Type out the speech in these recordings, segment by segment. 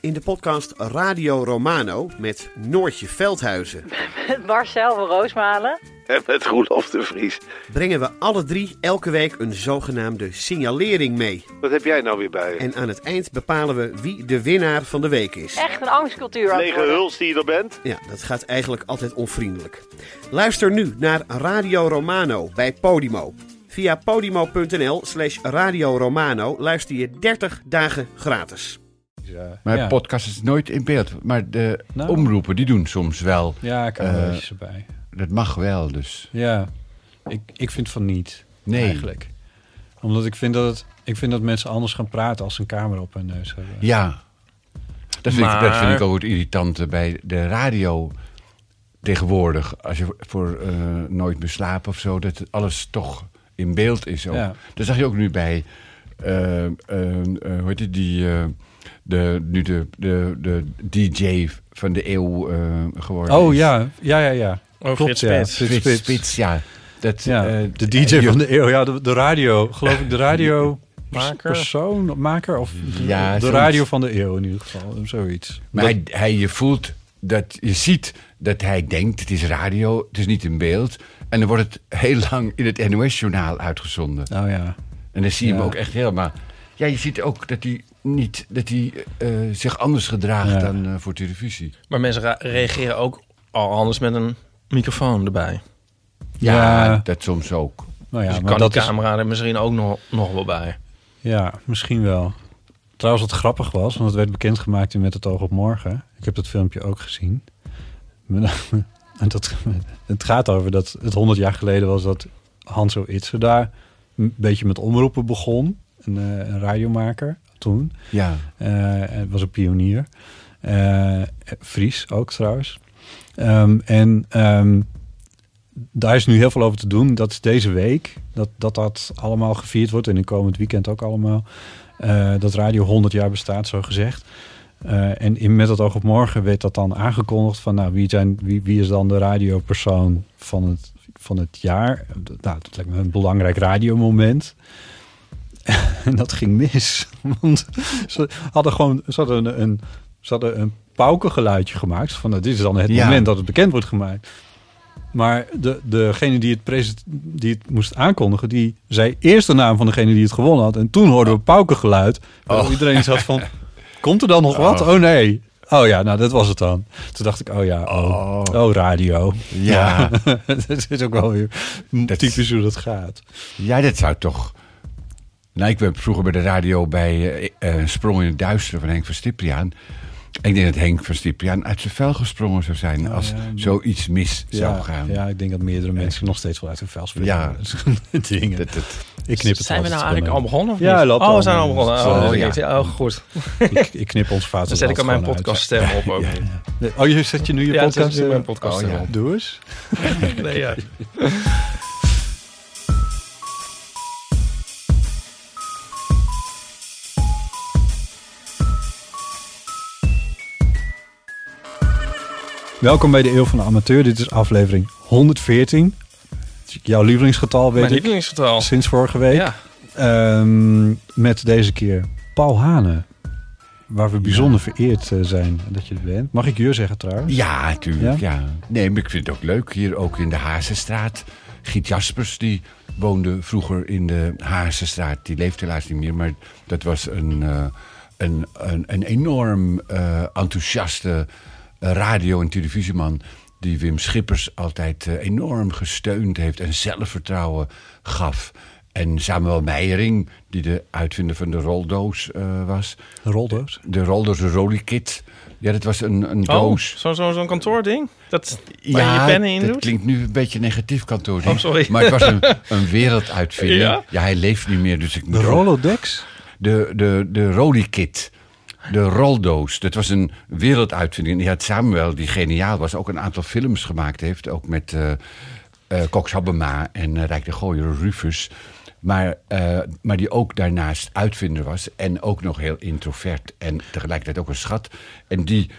In de podcast Radio Romano met Noortje Veldhuizen Met Marcel van Roosmalen. En met Roelof de Vries. brengen we alle drie elke week een zogenaamde signalering mee. Wat heb jij nou weer bij je? En aan het eind bepalen we wie de winnaar van de week is. Echt een angstcultuur Lege huls die je er bent? Ja, dat gaat eigenlijk altijd onvriendelijk. Luister nu naar Radio Romano bij Podimo. Via podimo.nl slash Radio Romano luister je 30 dagen gratis. Maar Ja. podcast is nooit in beeld. Maar de Nou. omroepen, die doen soms wel. Ja, ik heb Eh, er uh, erbij. Dat mag wel, dus. Ja, ik, ik vind van niet. Nee. Eigenlijk. Omdat ik vind dat, het, ik vind dat mensen anders gaan praten als ze een camera op hun neus hebben. Ja. Dat vind, ik, dat Maar- vind ik ook het irritante bij de radio tegenwoordig. Als je voor eh, Nooit meer slapen of zo, dat alles toch in beeld is. Ook. Ja. Dat zag je ook nu bij, eh, eh, eh, hoe heet het, die, eh, de, nu de, de, de DJ van de eeuw eh, geworden Oh is. ja, ja, ja, ja. Oh, Klopt, Frits ja. Spits. Ja. Dat, Ja, eh, de DJ eh, van de eeuw. Ja, de, de radio. Geloof ik de radio... Maker. Persoon, maker of Ja, de zoiets. radio van de eeuw in ieder geval. Zoiets. Maar hij, hij, je voelt dat je ziet dat hij denkt: het is radio, het is niet in beeld. En dan wordt het heel lang in het NOS-journaal uitgezonden. Nou ja. En dan zie je Ja. hem ook echt helemaal. Ja, je ziet ook dat hij, niet, dat hij eh, zich anders gedraagt Ja. dan eh, voor televisie. Maar mensen reageren ook al anders met een microfoon erbij. Ja, Ja. dat soms ook. Nou ja, dus maar kan dat de is, camera er misschien ook nog, nog wel bij. Ja, misschien wel. Trouwens, wat grappig was, want het werd bekendgemaakt in Met het oog op morgen. Ik heb dat filmpje ook gezien. En dat, het gaat over dat het 100 jaar geleden was dat Hanso Itse daar een beetje met omroepen begon. Een, eh, een radiomaker toen. Ja, Eh, Hij was een pionier. Eh, Fries ook trouwens. Ehm, en ehm, daar is nu heel veel over te doen. Dat is deze week. Dat dat, dat allemaal gevierd wordt. En in komend weekend ook allemaal. Eh, dat radio 100 jaar bestaat, zo gezegd. Eh, en in Met het oog op morgen werd dat dan aangekondigd van... nou, wie, zijn, wie, wie is dan de radiopersoon van het, van het jaar? Nou, dat lijkt me een belangrijk radiomoment. En dat ging mis. Want ze hadden gewoon ze hadden een, een, ze hadden een paukengeluidje gemaakt. Van nou, dit is dan het Ja. moment dat het bekend wordt gemaakt. Maar de, degene die het, die het moest aankondigen, die zei eerst de naam van degene die het gewonnen had. En toen hoorden we paukengeluid. Oh. iedereen zat van, komt er dan nog wat? Oh. Oh nee. Oh ja, nou dat was het dan. Toen dacht ik, oh ja, oh, Oh. oh radio. Ja. dat is ook wel weer Dat- typisch hoe dat gaat. ja, dat zou toch. Nou, ik ben vroeger bij de radio bij eh, eh, Sprong in het Duister van Henk van Stipriaan. Ik denk dat Henk van Stipriaan uit zijn vel gesprongen zou zijn Oh, als ja. zoiets mis zou gaan. ja, ik denk dat meerdere mensen nog steeds wel uit hun vel springen. Ja. dingen. Dat, dat, ik knip het Zijn we nou eigenlijk al begonnen? Of Ja, loopt Oh, we zijn al begonnen. Oh, ja. oh goed. ik, ik knip ons vaat. Dan zet ik al mijn podcaststem op ook. Oh, je zet je nu je Ja, dan zet podcast mijn Oh, ja. op. Doe eens. Nee, ja. Welkom bij de Eeuw van de Amateur. Dit is aflevering 114. Jouw lievelingsgetal, weet Mijn ik. lievelingsgetal. Sinds vorige week. Ja. Ehm, met deze keer Paul Hane. Waar we bijzonder vereerd eh, zijn dat je er bent. Mag ik je zeggen trouwens? Ja, natuurlijk. Ja? Ja? Nee, maar ik vind het ook leuk. Hier ook in de Hazenstraat. Giet Jaspers, die woonde vroeger in de Hazenstraat. Die leeft helaas niet meer, maar dat was een, eh, een, een, een enorm eh, enthousiaste radio- en televisieman... die Wim Schippers altijd eh, enorm gesteund heeft en zelfvertrouwen gaf... En Samuel Meijering, die de uitvinder van de roldoos eh, was. Roldoos. De roldoos, de Rollikit. Ja, dat was een, een Oh, doos. zo'n zo, zo'n kantoording? Dat, waar je je pennen in dat doet? klinkt nu een beetje negatief kantoor. Oh, sorry. Maar het was een, een werelduitvinding. Ja? Ja? hij leeft niet meer, dus ik De Rolodex? De, de, de Rolikit. De roldoos. Dat was een werelduitvinding. Die had Samuel, die geniaal was, ook een aantal films gemaakt heeft. Ook met eh eh Cox Habbema en eh, Rijk de Gooier, Rufus. Maar, maar die ook daarnaast uitvinder was. En ook nog heel introvert. En tegelijkertijd ook een schat. En die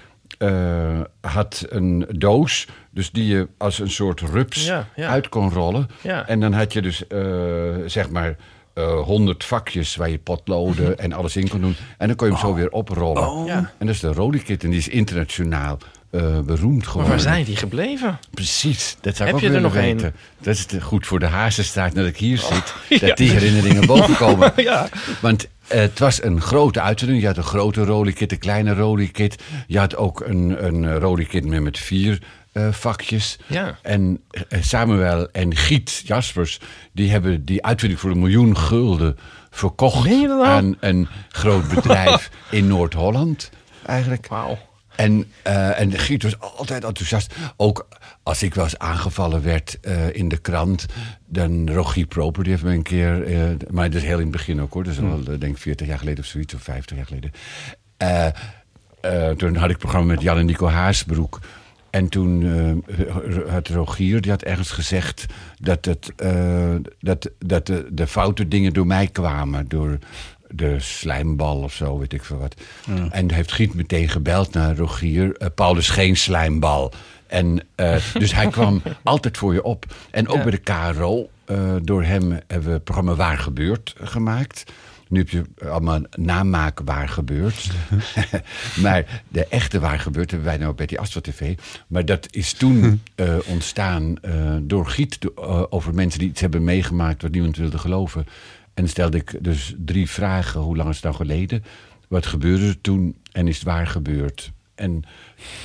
had een doos. Dus die je als een soort rups Ja, ja. uit kon rollen. Ja. En dan had je dus zeg maar honderd vakjes waar je potloden en alles in kon doen. En dan kon je hem zo weer oprollen. Ja. En dat is de Rollikit. En die is internationaal eh, beroemd Maar geworden. waar zijn die gebleven? Precies, dat zou Heb ik je ook er nog weten. Dat is goed voor de hazenstaart dat ik hier zit. ja. Dat die herinneringen boven komen. Ja. Want het was een grote uitzending. Je had een grote rollikit, een kleine rollikit. Je had ook een, een rollikit met, met vier eh, vakjes. Ja. En eh, Samuel en Giet Jaspers... die hebben die uitvinding voor een miljoen gulden verkocht... Nou? aan een groot bedrijf in Noord-Holland. Eigenlijk. Wauw. En, eh, en Giet was altijd enthousiast. Ook als ik wel eens aangevallen werd eh, in de krant. Dan Rogier Proper, die heeft me een keer... eh, maar dat is heel in het begin ook hoor. Dat is al, eh, denk ik, 40 jaar geleden of zoiets. Of 50 jaar geleden. Toen had ik programma met Jan en Nico Haasbroek. En toen had Rogier, die had ergens gezegd... dat, het, dat, dat de, de foute dingen door mij kwamen. Door de slijmbal of zo, weet ik veel wat. En heeft Giet meteen gebeld naar Rogier. eh, Paulus geen slijmbal. En, eh, dus hij kwam altijd voor je op. En ook Ja. bij de KRO, eh, door hem hebben we het programma Waar Gebeurt gemaakt. Nu heb je allemaal namaak waar gebeurt. maar de echte waar gebeurt hebben wij nou bij die Astro TV. Maar dat is toen ontstaan door Giet. over mensen die iets hebben meegemaakt wat niemand wilde geloven. En dan stelde ik dus drie vragen. Hoe lang is het nou geleden? Wat gebeurde er toen? En is het waar gebeurd? En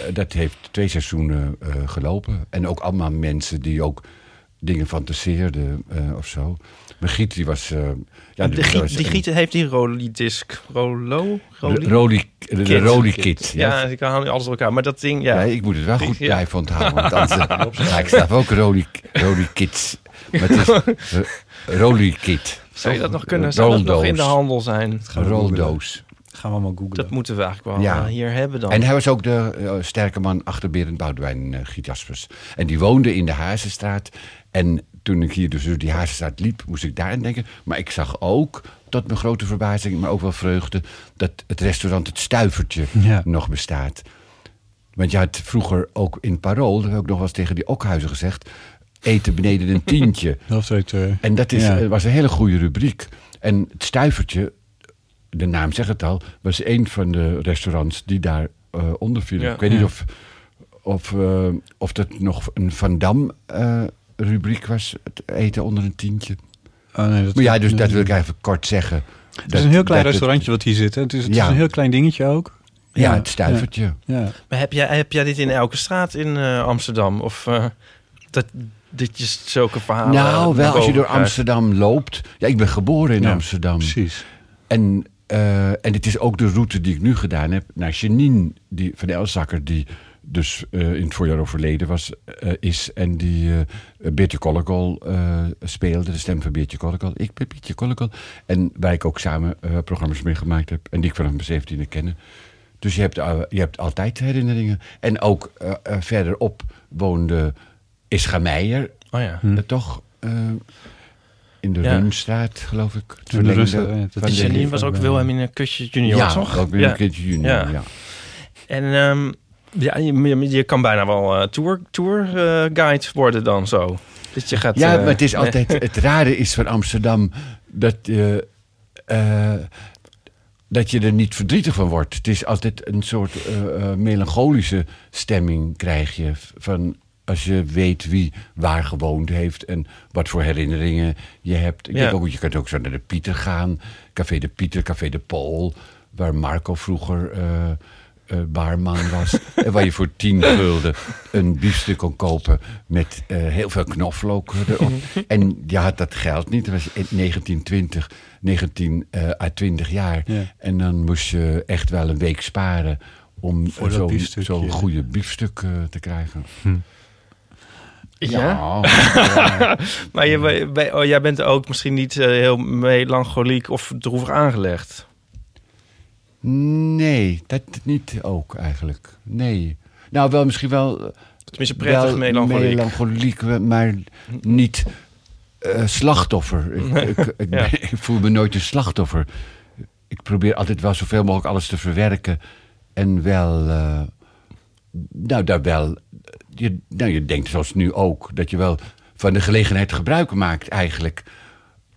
eh, dat heeft twee seizoenen eh, gelopen. En ook allemaal mensen die ook dingen fantaseerden eh, of zo. Maar Giet, die was... ja, de die een- giet heeft die Rolidisc. Rolo? Roli, de, de Kit. Roli Kit. Ja, ik haal nu alles door elkaar. Maar dat ding, ja. Ja, ik moet het wel goed Ja. blijven onthouden. Want anders ga ik zelf ook Roli, Roli Kids. Maar het is Roli Kit. Zou je dat nog kunnen? Zou dat nog in de handel zijn? Een roldoos. Gaan we maar googlen. Dat moeten we eigenlijk wel Ja. eh, hier hebben dan. En hij was ook de eh, sterke man achter Berend Boudewijn, Jaspers. En die woonde in de Hazenstraat. En toen ik hier dus door die Hazenstraat liep, moest ik daarin denken. Maar ik zag ook, tot mijn grote verbazing, maar ook wel vreugde... dat het restaurant Het Stuivertje Ja. nog bestaat. Want je had vroeger ook in Parool, dat heb ik nog wel eens tegen die Okhuizen gezegd... eten beneden een tientje. En dat is, Ja. eh, was een hele goede rubriek. En het stuivertje, de naam zegt het al, was een van de restaurants die daar eh onder vielen. Ja. Ik weet niet of, of, eh, of dat nog een Van Dam eh, rubriek was, het eten onder een tientje. Oh, nee, dat, Maar ja, dus dat wil ik even kort zeggen. Het is een heel klein restaurantje wat hier zit. Hè? Het is, het Ja. is een heel klein dingetje ook. Ja, het stuivertje. Ja. Maar heb jij, heb jij dit in elke straat in eh, Amsterdam? Of eh, dat, dit je zulke verhalen nou, wel als je door krijgt? Amsterdam loopt. Ja, ik ben geboren in Ja, Amsterdam. Precies. En, eh, en het is ook de route die ik nu gedaan heb naar Janine die, van Elzakker, die dus eh, in het voorjaar overleden was, eh, is. En die eh Beertje Kollegol eh, speelde, de stem van Beertje Kollegol. Ik ben Beertje Kollegol. En waar ik ook samen eh, programma's mee gemaakt heb. En die ik vanaf mijn zeventiende kennen. Dus je hebt, je hebt altijd herinneringen. En ook verderop woonde Ischa Meijer, Oh ja. eh, toch? eh, in de Ja. Runstraat, geloof ik. In de Runstraat, van is de- Janine was ook Wilhelmina Kusje junior, ja, toch? ook weer ja. een junior. Ja. Ja. En ehm, ja, je, je, je kan bijna wel eh, tour, tour eh, guide worden dan zo. Dat je gaat, Ja, maar het is nee. altijd... Het rare is van Amsterdam dat je... eh, dat je er niet verdrietig van wordt. Het is altijd een soort melancholische stemming krijg je. Van als je weet wie waar gewoond heeft en wat voor herinneringen je hebt. Ik Ja. denk ook, je kunt ook zo naar de Pieter gaan. Café de Pieter, Café de Pool. Waar Marco vroeger eh, baarman was. en waar je voor tien gulden een biefstuk kon kopen met eh, heel veel knoflook erop. en je had dat geld niet. Dat was in 1920, 19 eh à 20 jaar. Ja. En dan moest je echt wel een week sparen om zo'n zo'n goede biefstuk te krijgen. Ja? Ja. Maar je, bij- oh, jij bent ook misschien niet eh, heel melancholiek of droevig aangelegd. Nee, dat niet ook eigenlijk. Nee. Nou, wel misschien wel... Tenminste, prettig wel melancholiek. melancholiek, maar niet eh, slachtoffer. Ik, ik, ik, voel me nooit een slachtoffer. Ik probeer altijd wel zoveel mogelijk alles te verwerken. En wel, eh, nou daar wel, je, nou je denkt zoals nu ook, dat je wel van de gelegenheid gebruik maakt eigenlijk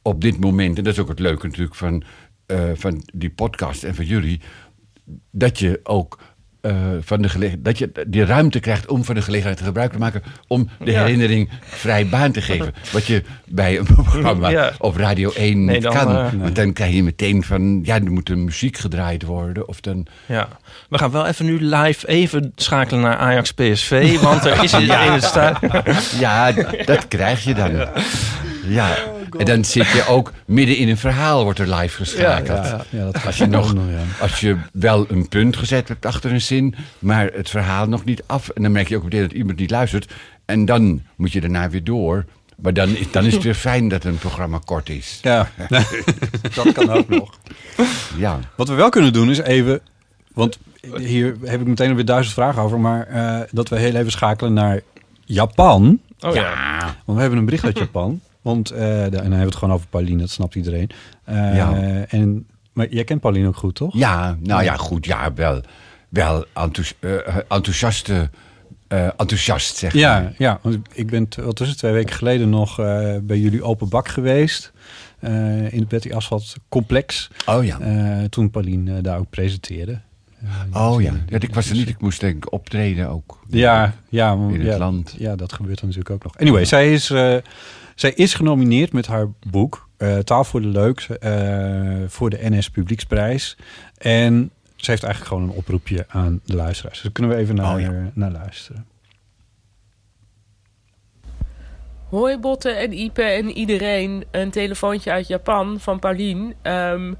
op dit moment. En dat is ook het leuke natuurlijk van, eh, van die podcast en van jullie. Dat je ook eh, van de dat je die ruimte krijgt om van de gelegenheid gebruik te maken. Om de Ja. herinnering vrij baan te geven. Wat je bij een programma Ja. op Radio 1 Nee, niet dan, kan. eh, Want dan krijg je meteen van, ja, er moet een muziek gedraaid worden. Of dan, Ja. We gaan wel even nu live even schakelen naar Ajax PSV. Want er is in, in het sta- ja, dat krijg je dan. Ja, en dan zit je ook midden in een verhaal, wordt er live geschakeld. Ja, ja, dat Als je, nog, ja. als je wel een punt gezet hebt achter een zin, maar het verhaal nog niet af. En dan merk je ook meteen dat iemand niet luistert. En dan moet je daarna weer door. Maar dan, is- dan is het weer fijn dat een programma kort is. Ja, dat kan ook nog. Ja, Wat we wel kunnen doen is even... Want hier heb ik meteen weer duizend vragen over. Maar eh, dat we heel even schakelen naar Japan. Oh ja. Want we hebben een bericht uit Japan. Want, eh, de- en dan hebben we het gewoon over Pauline, dat snapt iedereen. Eh, Ja. en, maar jij kent Pauline ook goed, toch? ja nou ja, goed, ja, wel, wel enthousi- eh, enthousiaste, enthousiast, zeg maar. Ja, ja want ik ben t- wat was het, twee weken geleden nog bij jullie open bak geweest. in het Betty Asphalt complex. Oh ja. Toen Pauline daar ook presenteerde. Oh ja. ja, ik was er niet. Ik moest denk ik optreden ook. Ja, ja, In het ja, land. Ja, dat gebeurt dan natuurlijk ook nog. Anyway, zij, is, zij is genomineerd met haar boek eh, Taal voor de Leuk eh, voor de NS Publieksprijs. En ze heeft eigenlijk gewoon een oproepje aan de luisteraars. Dus daar kunnen we even naar, Oh ja. naar luisteren. Hoi Botte en Ipe en iedereen. Een telefoontje uit Japan van Paulien. Ehm,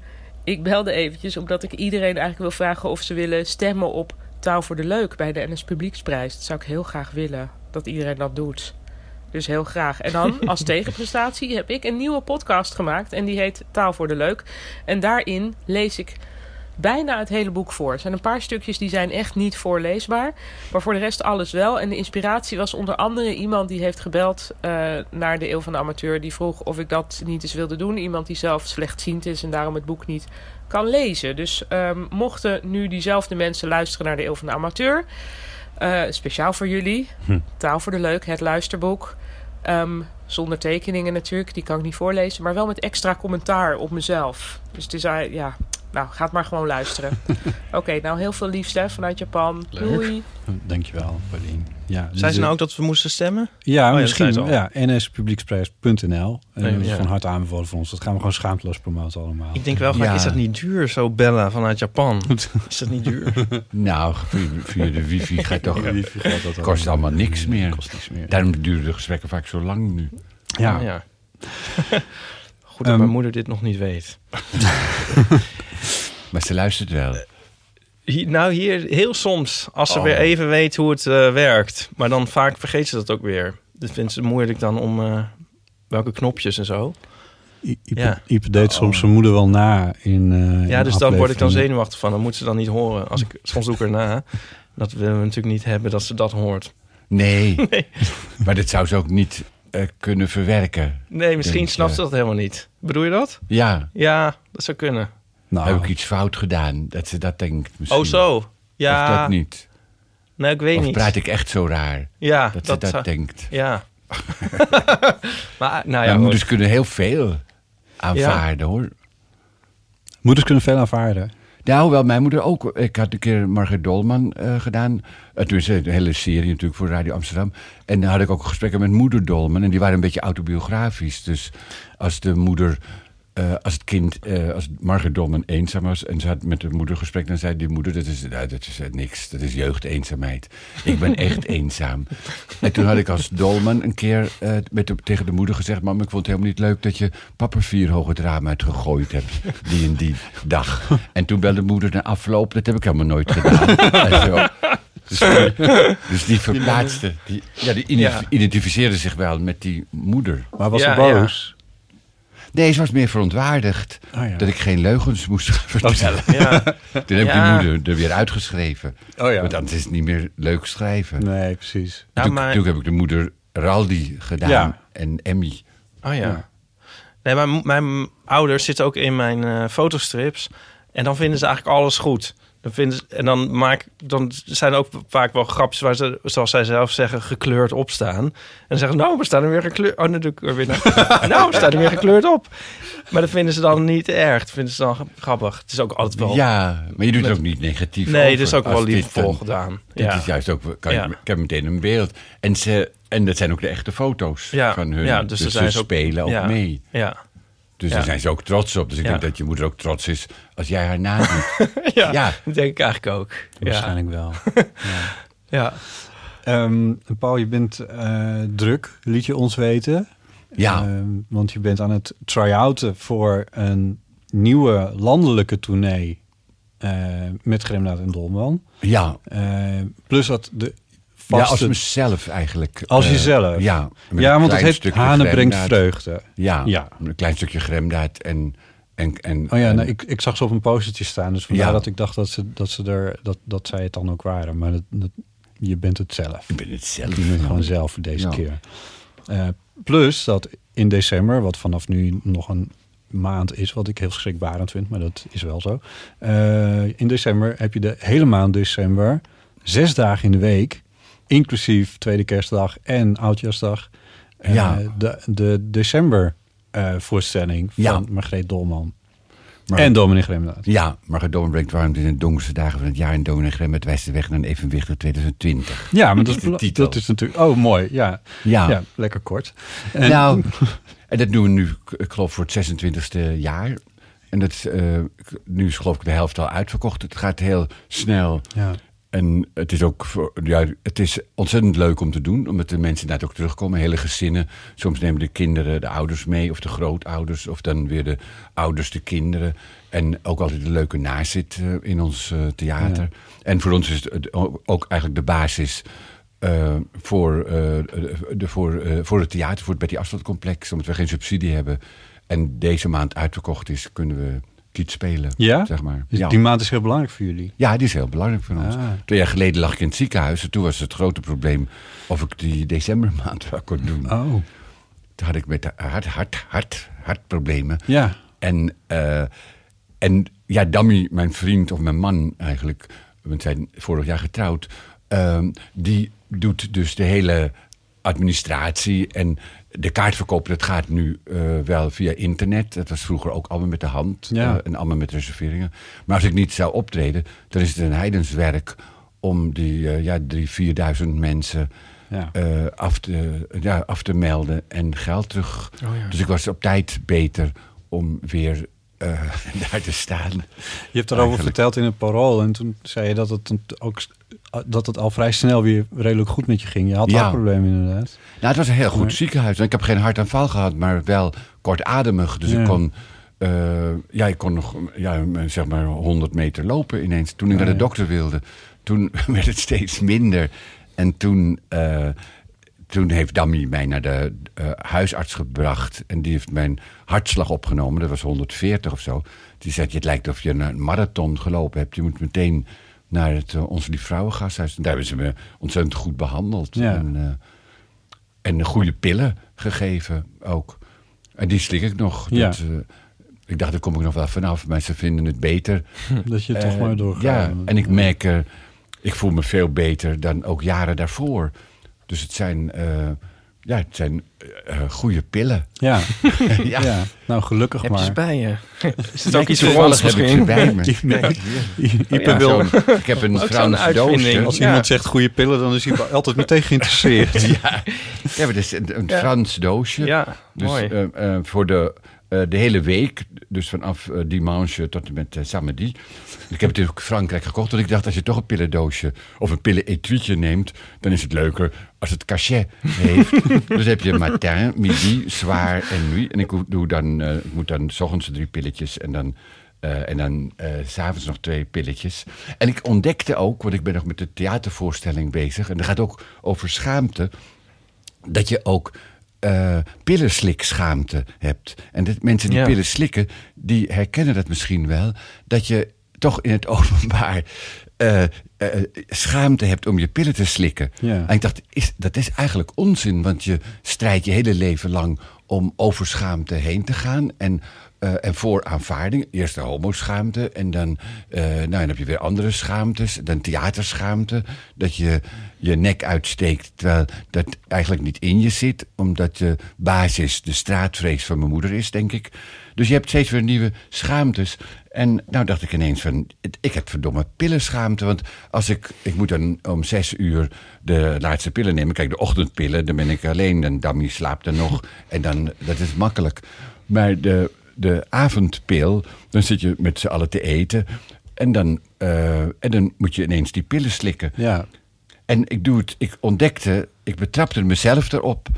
ik belde eventjes omdat ik iedereen eigenlijk wil vragen of ze willen stemmen op Taal voor de Leuk bij de NS Publieksprijs. Dat zou ik heel graag willen, dat iedereen dat doet. Dus heel graag. En dan als tegenprestatie heb ik een nieuwe podcast gemaakt en die heet Taal voor de Leuk. En daarin lees ik bijna het hele boek voor. Er zijn een paar stukjes die zijn echt niet voorleesbaar. Maar voor de rest alles wel. En de inspiratie was onder andere iemand die heeft gebeld eh, naar de Eeuw van de Amateur. Die vroeg of ik dat niet eens wilde doen. Iemand die zelf slechtziend is en daarom het boek niet kan lezen. Dus ehm, mochten nu diezelfde mensen luisteren naar de Eeuw van de Amateur. Eh, speciaal voor jullie. Taal voor de Leuk, het luisterboek. Ehm, zonder tekeningen natuurlijk, die kan ik niet voorlezen. Maar wel met extra commentaar op mezelf. Dus het is, eh, ja, nou, gaat maar gewoon luisteren. Oké, nou heel veel liefst hè, vanuit Japan. Doei. Dankjewel, Pauline. Ja, Zei ze dus, nou ook dat we moesten stemmen? Ja, Oh ja, misschien. Ja, nspublieksprijs.nl. En Nee, dat is ja. van harte aanbevolen voor ons. Dat gaan we gewoon schaamteloos promoten allemaal. Ik denk wel vaak, Ja. is dat niet duur, zo bellen vanuit Japan? Is dat niet duur? Nou, via, via de wifi gaat toch... Wifi gaat dat kost allemaal niks meer. Kost niks meer. Daarom duren de gesprekken vaak zo lang nu. Ja. Ja. Goed dat Ehm, mijn moeder dit nog niet weet. Maar ze luistert wel. Hier, nou, hier heel soms, als ze Oh. weer even weet hoe het eh, werkt. Maar dan vaak vergeet ze dat ook weer. Dat vindt ze moeilijk dan om eh, welke knopjes en zo. I- Ipe, Ja. Ipe deed soms zijn moeder wel na in eh, Ja, in dus dan word ik dan zenuwachtig van. Dan moet ze dan niet horen. Als ik, soms doe ik erna. Dat willen we natuurlijk niet hebben dat ze dat hoort. Nee. Maar dat zou ze ook niet eh, kunnen verwerken. Nee, misschien snapt eh, ze dat helemaal niet. Bedoel je dat? Ja, Ja, dat zou kunnen. Nou, heb ik iets fout gedaan? Dat ze dat denkt misschien. Oh, zo. Ja. Of dat niet. Nee, ik weet Of niet. praat ik echt zo raar? Ja, Dat, ze dat zou- denkt. Ja. maar, nou ja, moeders kunnen heel veel aanvaarden hoor. Moeders kunnen veel aanvaarden. Nou, wel, mijn moeder ook. Ik had een keer Margaret Dolman eh, gedaan. Uh, toen is een hele serie natuurlijk voor Radio Amsterdam. En dan had ik ook gesprekken met moeder Dolman. En die waren een beetje autobiografisch. Dus als de moeder, eh, als het kind, eh, als Margaret Dolman eenzaam was... en ze had met de moeder gesprek, dan zei die moeder... dat is, nou, dat is eh, niks, dat is jeugdeenzaamheid. Ik ben echt eenzaam. En toen had ik als Dolman een keer eh, met de- tegen de moeder gezegd... mam, ik vond het helemaal niet leuk dat je papa vier hoog het raam uitgegooid hebt. Die en die dag. En toen belde moeder na afloop, dat heb ik helemaal nooit gedaan. En zo. Dus die, dus die verplaatste, die, ja, die identificeerde zich wel met die moeder. Maar was Ja, ze boos? Nee, ze was meer verontwaardigd Oh ja. dat ik geen leugens moest vertellen. Ja. Toen heb ik Ja. die moeder er weer uitgeschreven. Oh ja. Want dan is het niet meer leuk schrijven. Nee, precies. Ja, toen, maar- toen heb ik de moeder Raldi gedaan Ja. en Emmy. Oh ja. Ja. Nee, mijn, mijn ouders zitten ook in mijn eh, fotostrips. En dan vinden ze eigenlijk alles goed. Dan vinden ze, en dan, maak, dan zijn er ook vaak wel grapjes waar ze, zoals zij zelf zeggen, gekleurd op staan. En dan zeggen ze, nou, we staan er weer gekleurd. Oh, natuurlijk weer naar. nou, we staan er weer gekleurd op. Maar dat vinden ze dan niet erg. Dat vinden ze dan grappig. Het is ook altijd wel... Ja, maar je doet Met- het ook niet negatief nee, over. dat is ook Als wel dan- gedaan. Dit Ja. is juist ook... Kan je-. Ik heb meteen een beeld. En, ze, en dat zijn ook de echte foto's Ja, van hun. ja, dus dus ze zijn ze ook- spelen ook ja. mee. Ja. Dus Ja. daar zijn ze ook trots op. Dus ik Ja. denk dat je moeder ook trots is als jij haar nadoet. Ja, Ja. dat denk ik eigenlijk ook. Ja. Waarschijnlijk wel. Ja. Ehm, Paul, je bent eh, druk, liet je ons weten. Ja. Ehm, want je bent aan het try-outen voor een nieuwe landelijke tournee eh, met Gremnaat en Dolman. ja. Eh, plus dat de ja, als mezelf eigenlijk. Als eh, jezelf? Ja. ja, want het stukje Hanen brengt vreugde. Ja, Ja. een klein stukje gremdaad en... en, en Oh ja, en- nou, ik, ik zag ze op een postertje staan. Dus vandaar Ja. dat ik dacht dat, ze, dat, ze er, dat, dat zij het dan ook waren. Maar dat, dat, je bent het zelf. Ik ben het zelf. Je bent Ja. gewoon zelf deze Ja. keer. Eh, plus dat in december, wat vanaf nu nog een maand is, wat ik heel schrikbarend vind, maar dat is wel zo. Eh, in december heb je de hele maand december, zes dagen in de week, inclusief tweede kerstdag en oudjaarsdag, eh, Ja. de, de december eh, voorstelling van Ja. Margreet Dolman en Dominic Remdaad. Ja, maar Doorn brengt warmte in de donkerste dagen van het jaar... en en met wijst de weg naar een evenwichtig 2020. Ja, maar dat is is, de titel. dat is natuurlijk... Oh, mooi. Ja, Ja, ja lekker kort. En- nou, en dat doen we nu, ik geloof, voor het 26e jaar. En dat, is, eh, nu is geloof ik de helft al uitverkocht. Het gaat heel snel. ja. En het is ook voor, ja, het is ontzettend leuk om te doen, omdat de mensen inderdaad ook terugkomen, hele gezinnen. Soms nemen de kinderen de ouders mee, of de grootouders, of dan weer de ouders de kinderen. En ook altijd een leuke nazit eh, in ons eh, theater. En voor ons is het ook eigenlijk de basis eh, voor, de, voor, voor het theater, voor het Betty Asphalt complex, omdat we geen subsidie hebben. En deze maand uitverkocht is, kunnen we spelen. Ja? Zeg maar. Dus ja. die maand is heel belangrijk voor jullie. Ja, die is heel belangrijk voor ons. Ah. Twee jaar geleden lag ik in het ziekenhuis. En toen was het grote probleem of ik die decembermaand wel kon doen. Oh. Toen had ik met de hart, hart, hart, hartproblemen. Ja. En, eh, en ja, Dammy, mijn vriend of mijn man eigenlijk, we zijn vorig jaar getrouwd, ehm, die doet dus de hele administratie en de kaartverkoop, dat gaat nu eh, wel via internet. Dat was vroeger ook allemaal met de hand Ja. eh, en allemaal met reserveringen. Maar als ik niet zou optreden, dan is het een heidenswerk om die eh, ja, drie, vierduizend mensen Ja. af, te, ja, af te melden en geld terug. Oh ja. Dus ik was op tijd beter om weer daar te staan. Je hebt erover verteld in het parool. En toen zei je dat het, ook, dat het al vrij snel weer redelijk goed met je ging. Je had Ja. hartproblemen inderdaad. Nou, het was een heel goed Maar- ziekenhuis. En ik heb geen hartaanval gehad, maar wel kortademig. Dus Ja. ik kon, eh, ja, ik kon nog ja, zeg maar 100 meter lopen ineens. Toen ik Ja, naar de ja. dokter wilde, toen werd het steeds minder. En toen, eh, toen heeft Dammy mij naar de eh, huisarts gebracht. En die heeft mijn hartslag opgenomen. Dat was 140 of zo. Die zei, het lijkt of je een marathon gelopen hebt. Je moet meteen naar het uh, Onze Lief Vrouwengasthuis. En daar hebben ze me ontzettend goed behandeld. Ja. En, eh, en goede pillen gegeven ook. En die slik ik nog. Ja. Dat, eh, ik dacht, daar kom ik nog wel vanaf. Ze vinden het beter. Dat je toch Eh, maar doorgaat. Ja, en ik merk, er, ik voel me veel beter dan ook jaren daarvoor. Dus het zijn, eh, ja, het zijn eh, eh, goede pillen. Ja. ja. ja. nou gelukkig Heb je ze maar. bij je? Is het ook iets voor toevallig ons heb ik ze misschien? bij me. Ipe Ja, wil, ik heb een Ook zo'n Frans uitvinding. doosje. als iemand zegt goede pillen, dan is hij altijd meteen geïnteresseerd. Ja, ja maar dat is een. Frans doosje. Ja, Dus mooi. eh, eh, voor de, eh, de hele week, dus vanaf eh, dimanche tot en met eh, samedi. Ik heb het in Frankrijk gekocht, want ik dacht als je toch een pillendoosje of een pillenetuietje neemt, dan is het leuker als het cachet heeft. dus heb je matin, midi, zwaar en nuit. En ik doe dan, eh, ik moet dan s ochtends drie pilletjes en dan eh, en dan eh, s s'avonds nog twee pilletjes. En ik ontdekte ook, want ik ben nog met de theatervoorstelling bezig. En dat gaat ook over schaamte dat je ook eh pillenslikschaamte hebt. En dat mensen die Ja. pillen slikken, die herkennen dat misschien wel. Dat je toch in het openbaar eh, eh, schaamte hebt om je pillen te slikken. Ja. En ik dacht, is, dat is eigenlijk onzin, want je strijdt je hele leven lang om over schaamte heen te gaan. En, eh, en voor aanvaarding. Eerst de homoschaamte. En dan, nou, dan heb je weer andere schaamtes. Dan theaterschaamte. Dat je je nek uitsteekt terwijl dat eigenlijk niet in je zit. Omdat je basis de straatvrees van mijn moeder is, denk ik. Dus je hebt steeds weer nieuwe schaamtes. En nou dacht ik ineens van, ik heb verdomme pillenschaamte. Want als ik, ik moet dan om zes uur de laatste pillen nemen. Kijk, de ochtendpillen, dan ben ik alleen. Dan Dammy slaapt dan nog. En dan, dat is makkelijk. Maar de, de avondpil, dan zit je met z'n allen te eten. En dan, eh, en dan moet je ineens die pillen slikken. Ja. En ik, doe het, ik ontdekte, ik betrapte mezelf erop...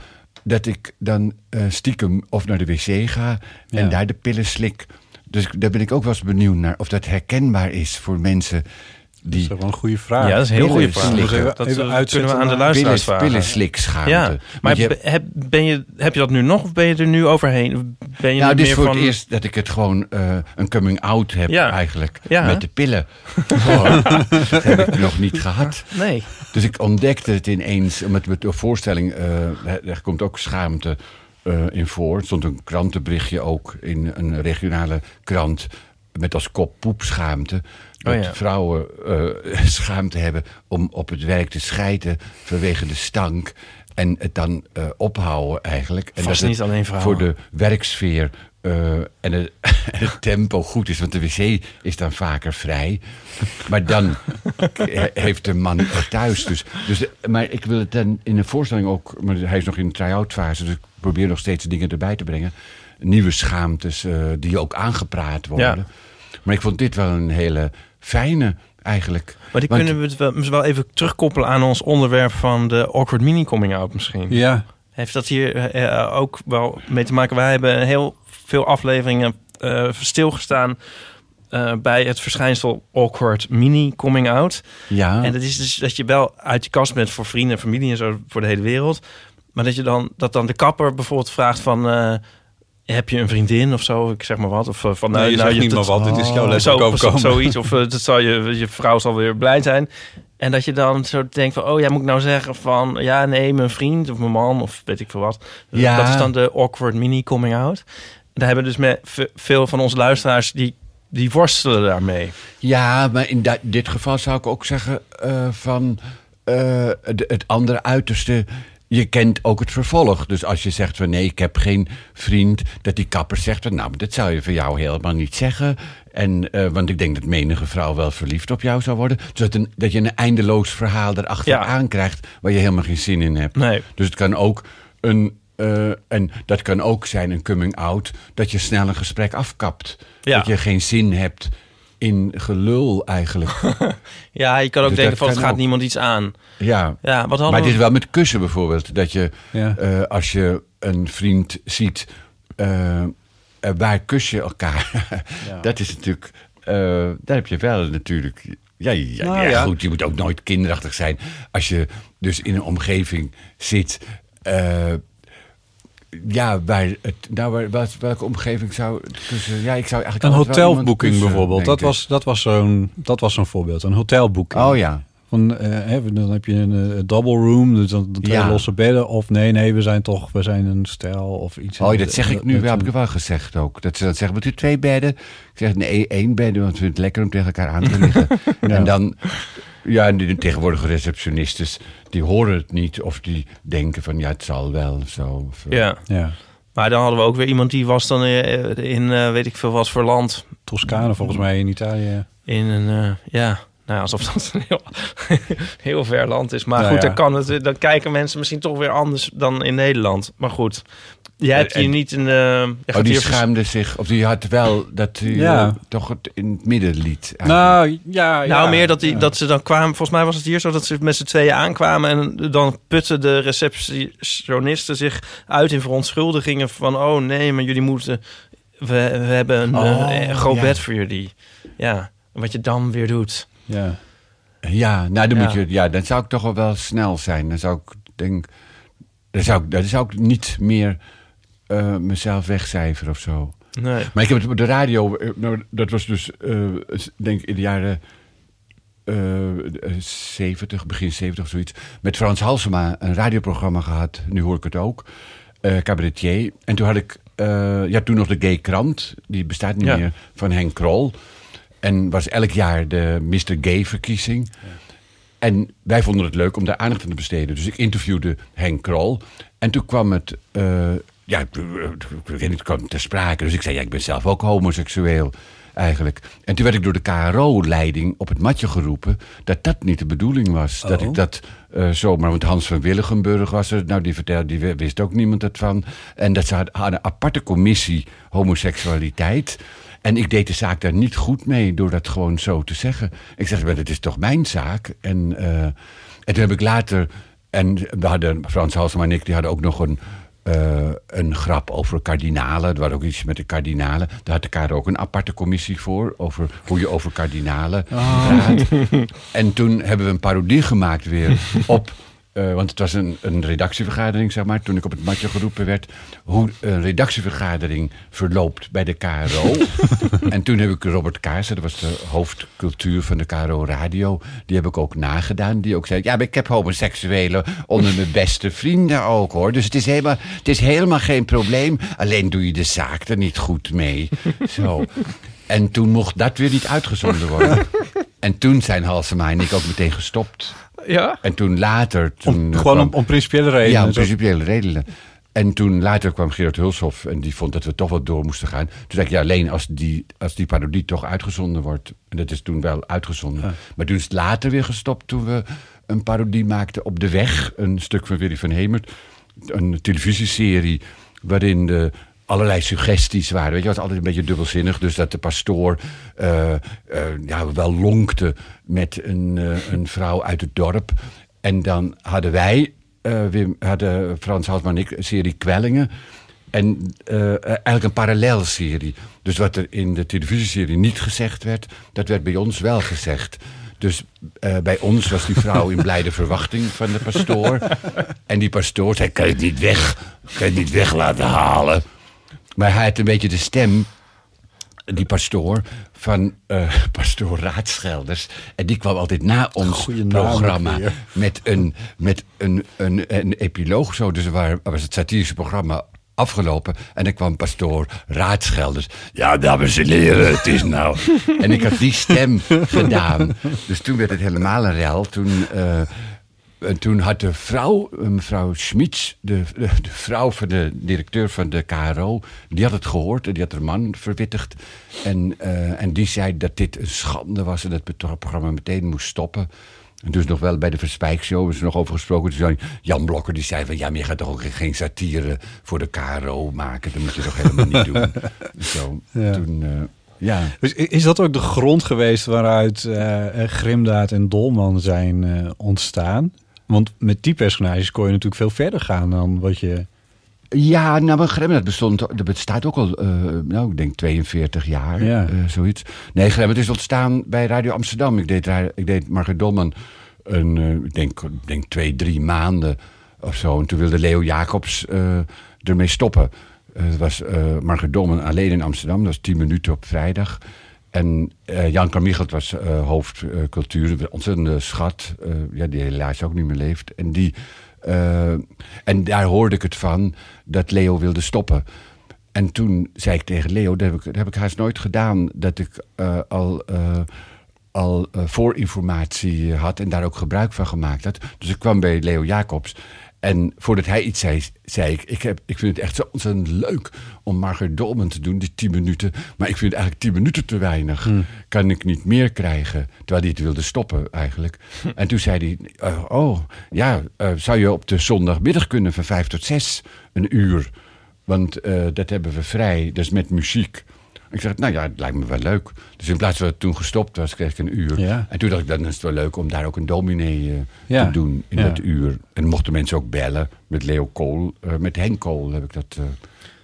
dat ik dan eh, stiekem of naar de wc ga en Ja. daar de pillen slik. Dus daar ben ik ook wel eens benieuwd naar... of dat herkenbaar is voor mensen Dat die is wel een goede vraag. Ja, dat is een heel goede vraag. slikken. Dat, dat Even kunnen we aan de luisteraars vragen. pillenslikschaamte. Ja, maar je heb, ben je, heb je dat nu nog of ben je er nu overheen? Ben je nou, dit is voor van... het eerst dat ik het gewoon eh, een coming-out heb Ja. eigenlijk. Ja. Met de pillen. Dat heb ik nog niet gehad. Nee. Dus ik ontdekte het ineens, met, met de voorstelling, eh, er komt ook schaamte eh, in voor. Er stond een krantenberichtje ook in een regionale krant met als kop poepschaamte. Dat Oh ja. vrouwen eh, schaamte hebben om op het werk te scheiden vanwege de stank. En het dan eh, ophouden eigenlijk. En Vast dat niet alleen vrouwen. Voor de werksfeer eh, en, het, tempo goed is. Want de wc is dan vaker vrij. Maar dan he- heeft de man thuis. Dus, dus, maar ik wil het dan in de voorstelling ook... Maar hij is nog in de try-out fase. Dus ik probeer nog steeds dingen erbij te brengen. Nieuwe schaamtes eh, die ook aangepraat worden. Ja. Maar ik vond dit wel een hele fijne eigenlijk. Maar die Want- kunnen we het wel, wel even terugkoppelen aan ons onderwerp van de awkward mini coming out misschien. Ja, Heeft dat hier eh, ook wel mee te maken? Wij hebben heel veel afleveringen eh, stilgestaan eh, bij het verschijnsel awkward mini coming out. Ja, En dat is dus dat je wel uit je kast bent voor vrienden en familie en zo voor de hele wereld. Maar dat je dan dat dan de kapper bijvoorbeeld vraagt van eh, heb je een vriendin of zo, ik zeg maar wat, of van nee, je zegt niet dat- maar wat. Dit is jou Oh, letterlijk zo, zoiets. Of dat zal je, je vrouw zal weer blij zijn. En dat je dan zo denkt van, oh ja, moet ik nou zeggen van, ja, nee, mijn vriend of mijn man of weet ik veel wat. Ja. Dat is dan de awkward mini coming out. Daar hebben dus met ve- veel van onze luisteraars die, die worstelen daarmee. Ja, maar in dit geval zou ik ook zeggen eh, van eh, de- het andere uiterste. Je kent ook het vervolg. Dus als je zegt van nee, ik heb geen vriend, dat die kapper zegt van nou, dat zou je voor jou helemaal niet zeggen. En, eh, want ik denk dat menige vrouw wel verliefd op jou zou worden. Dus dat, een, dat je een eindeloos verhaal erachteraan Ja. krijgt waar je helemaal geen zin in hebt. Nee. Dus het kan ook een. Eh, en dat kan ook zijn een coming out, dat je snel een gesprek afkapt. Ja. Dat je geen zin hebt in gelul eigenlijk. Ja, je kan ook Dus denken van, het gaat ook. niemand iets aan. ja. Ja, wat hadden Maar we... het is wel met kussen bijvoorbeeld. Dat je, Ja. eh, als je een vriend ziet, waar kus je elkaar? Dat is natuurlijk, eh, daar heb je wel natuurlijk... Ja, ja, Nou, ja, ja. goed, je moet ook nooit kinderachtig zijn. Als je dus in een omgeving zit... ja, waar het, nou, wat- welke omgeving zou kussen? Ja, ik zou eigenlijk Een hotelboeking bijvoorbeeld. Dat was, dat, was zo'n, dat was zo'n voorbeeld. Een hotelboeking. Oh ja. Van, eh, dan heb je een eh, double room, dus dan twee Ja. losse bedden. Of nee, nee, we zijn toch, we zijn een stel of iets. Oh, dat zeg ik nu, Dat- heb ik wel gezegd ook. Dat ze dat zeggen, moet u twee bedden? Ik zeg, nee, één bed, want we vinden het lekker om tegen elkaar aan te liggen. En dan, ja, en de tegenwoordige receptionistes, die horen het niet. Of die denken van, ja, het zal wel, zo. Of, eh. Ja, Ja, maar dan hadden we ook weer iemand die was dan eh, in, eh, weet ik veel wat voor land. Toscane volgens mij in Italië. In een, eh, ja, nou ja, alsof dat een heel, heel ver land is. Maar Nou goed, ja. dan, kan het, dan kijken mensen misschien toch weer anders dan in Nederland. Maar goed, jij hebt hier En- niet een... eh, jij Oh, die hier vers- schaamde zich, of die had wel dat hij Ja. eh, toch het in het midden liet. eigenlijk. Nou, ja, ja. Nou, meer dat, die, ja. dat ze dan kwamen. Volgens mij was het hier zo dat ze met z'n tweeën aankwamen. En dan putten de receptionisten zich uit in verontschuldigingen. Van: oh nee, maar jullie moeten. We, we hebben een, Oh, eh, een groot ja. bed voor jullie. Ja, wat je dan weer doet. Ja. Ja, nou, dan, Ja. Moet je, ja, dan zou ik toch wel wel snel zijn. Dan zou ik denk, dan zou ik, dan zou ik niet meer eh, mezelf wegcijferen of zo. Nee. Maar ik heb het op de radio, eh, nou, dat was dus, eh, denk ik in de jaren eh 70, begin 70 of zoiets, met Frans Halsema een radioprogramma gehad. Nu hoor ik het ook. cabaretier. En toen had ik, ja, toen nog de Gay Krant, die bestaat niet Ja. meer, van Henk Krol. En was elk jaar de Mr. Gay-verkiezing. En wij vonden het leuk om daar aandacht aan te besteden. Dus ik interviewde Henk Krol. En toen kwam het, eh, ja, ik weet niet, het kwam ter sprake. Dus ik zei, ja, ik ben zelf ook homoseksueel eigenlijk. En toen werd ik door de KRO-leiding op het matje geroepen... dat dat niet de bedoeling was. Dat Oh. ik dat eh, zomaar... Want Hans van Willigenburg was er. Nou, die vertelde, die wist ook niemand het van. En dat ze hadden een aparte commissie homoseksualiteit... En ik deed de zaak daar niet goed mee door dat gewoon zo te zeggen. Ik zeg, maar het is toch mijn zaak? En, eh, en toen heb ik later... En we hadden, Frans Halsema en ik, die hadden ook nog een, eh, een grap over kardinalen. Er was ook iets met de kardinalen. Daar had de KRO ook een aparte commissie voor. Over hoe je over kardinalen praat. En toen hebben we een parodie gemaakt weer op... eh, want het was een, een redactievergadering, zeg maar, toen ik op het matje geroepen werd. Hoe een redactievergadering verloopt bij de KRO. en toen heb ik Robert Kaarsen, dat was de hoofdcultuur van de KRO Radio. Die heb ik ook nagedaan. Die ook zei: Ja, maar ik heb homoseksuelen onder mijn beste vrienden ook hoor. Dus het is helemaal, het is helemaal geen probleem. Alleen doe je de zaak er niet goed mee. Zo. En toen mocht dat weer niet uitgezonden worden. En toen zijn Halsema en ik ook meteen gestopt. Ja? En toen later... Toen Om, gewoon kwam- om, om principiële redenen. Ja, om principiële redenen. En toen later kwam Gerard Hulshoff en die vond dat we toch wel door moesten gaan. Toen zei ik, ja, alleen als die, als die parodie toch uitgezonden wordt. En dat is toen wel uitgezonden. Maar toen is het later weer gestopt toen we een parodie maakten op De Weg. Een stuk van Willy van Hemert. Een televisieserie waarin de allerlei suggesties waren. Weet je, het was altijd een beetje dubbelzinnig. Dus dat de pastoor eh, eh, ja, wel lonkte met een, eh, een vrouw uit het dorp. En dan hadden wij, Wim, hadden Frans Halsman en ik, een serie kwellingen. En eigenlijk een parallelserie. Dus wat er in de televisieserie niet gezegd werd, dat werd bij ons wel gezegd. Dus bij ons was die vrouw in blijde verwachting van de pastoor. En die pastoor zei, kan je het niet weg, kan je het niet weg laten halen? Maar hij had een beetje de stem, die pastoor, van eh, pastoor Raadschelders. En die kwam altijd na ons Goeie programma met een, met een, een, een epiloog zo. Dus waar was het satirische programma afgelopen. En dan kwam pastoor Raadschelders. Ja, dames en heren, het is nou... en ik had die stem gedaan. Dus toen werd het helemaal een rel. Toen... eh, en toen had de vrouw, eh, mevrouw Schmitz, de, de, de vrouw van de directeur van de KRO, die had het gehoord en die had haar man verwittigd. En, eh, en die zei dat dit een schande was en dat het programma meteen moest stoppen. En dus nog wel bij de Verspijkshow is er nog over gesproken. Toen zei Jan Blokker die zei van ja, maar je gaat toch ook geen satire voor de KRO maken. Dat moet je toch helemaal niet doen. Zo, Ja. toen, eh, ja. Dus is dat ook de grond geweest waaruit eh, Grimdaad en Dolman zijn ontstaan? Want met die personages kon je natuurlijk veel verder gaan dan wat je... Ja, nou, maar Gremmet bestond, dat bestaat ook al, eh, nou, ik denk 42 jaar, Ja. eh, zoiets. Nee, Gremmet is ontstaan bij Radio Amsterdam. Ik deed, ik deed Margaret Dolman een, eh, ik denk, denk twee, drie maanden of zo. En toen wilde Leo Jacobs ermee stoppen. Het was Margaret Dolman alleen in Amsterdam. Dat was 10 minuten op vrijdag. En eh, Jan Carmichelt was eh, hoofd eh, cultuur, een ontzettende schat, ja, die helaas ook niet meer leeft. En, die, en daar hoorde ik het van dat Leo wilde stoppen. En toen zei ik tegen Leo, dat heb ik, heb ik haast nooit gedaan, dat ik al, al voorinformatie had en daar ook gebruik van gemaakt had. Dus ik kwam bij Leo Jacobs. En voordat hij iets zei, zei ik, ik, heb, ik vind het echt zo ontzettend leuk om Margaret Dolman te doen, die tien minuten. Maar ik vind eigenlijk tien minuten te weinig. Kan ik niet meer krijgen? Terwijl hij het wilde stoppen eigenlijk. En toen zei hij, eh, oh ja, eh, zou je op de zondagmiddag kunnen van vijf tot zes, een uur? Want eh, dat hebben we vrij, dus met muziek. Ik zeg, nou ja, het lijkt me wel leuk. Dus in plaats van dat het toen gestopt was, kreeg ik een uur. Ja. En toen dacht ik, dan is het wel leuk om daar ook een dominee eh, Ja. te doen in Ja. dat uur. En mochten mensen ook bellen met Leo Kool. eh, met Henk Kool heb ik dat eh,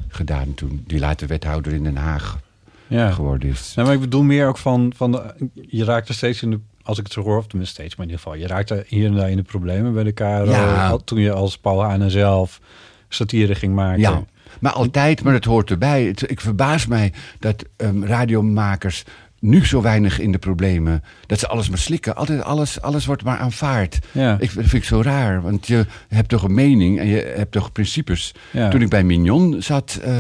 gedaan toen. Die later wethouder in Den Haag Ja. geworden is. Nou, maar ik bedoel meer ook van, van de, je raakt er steeds in de, als ik het zo hoor, of tenminste steeds, maar in ieder geval, je raakt er hier en daar in de problemen bij de KRO. Ja. Toen je als Paul Hane zelf satire ging maken. Ja, maar altijd, maar dat hoort erbij. Het- ik verbaas mij dat ehm, radiomakers nu zo weinig in de problemen. Dat ze alles maar slikken. Altijd alles, alles wordt maar aanvaard. Ja. Ik, dat vind ik zo raar. Want je hebt toch een mening en je hebt toch principes. Ja. Toen ik bij Mignon zat, eh,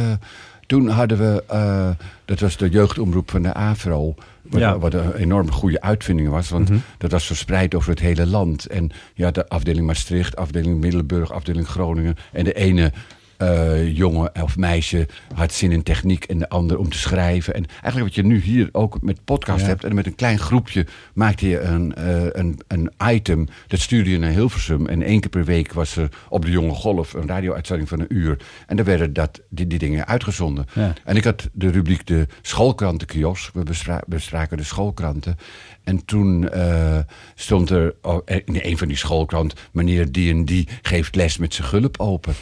toen hadden we... eh, dat was de jeugdomroep van de AVRO. Wat, Ja. wat een enorm goede uitvinding was. Want Mhm. dat was verspreid over het hele land. En ja, de afdeling Maastricht, afdeling Middelburg, afdeling Groningen. En de ene eh, jongen of meisje had zin in techniek en de ander om te schrijven. En eigenlijk wat je nu hier ook met podcast Ja. hebt. En met een klein groepje maakte je een, eh, een, een item. Dat stuurde je naar Hilversum. En één keer per week was er op de Jonge Golf een radio-uitzending van een uur. En daar werden dat, die, die dingen uitgezonden. Ja. En ik had de rubriek de schoolkrantenkiosk. We bestra- bestraken de schoolkranten. En toen eh, stond er oh, in een van die schoolkranten... meneer die en die geeft les met zijn gulp open.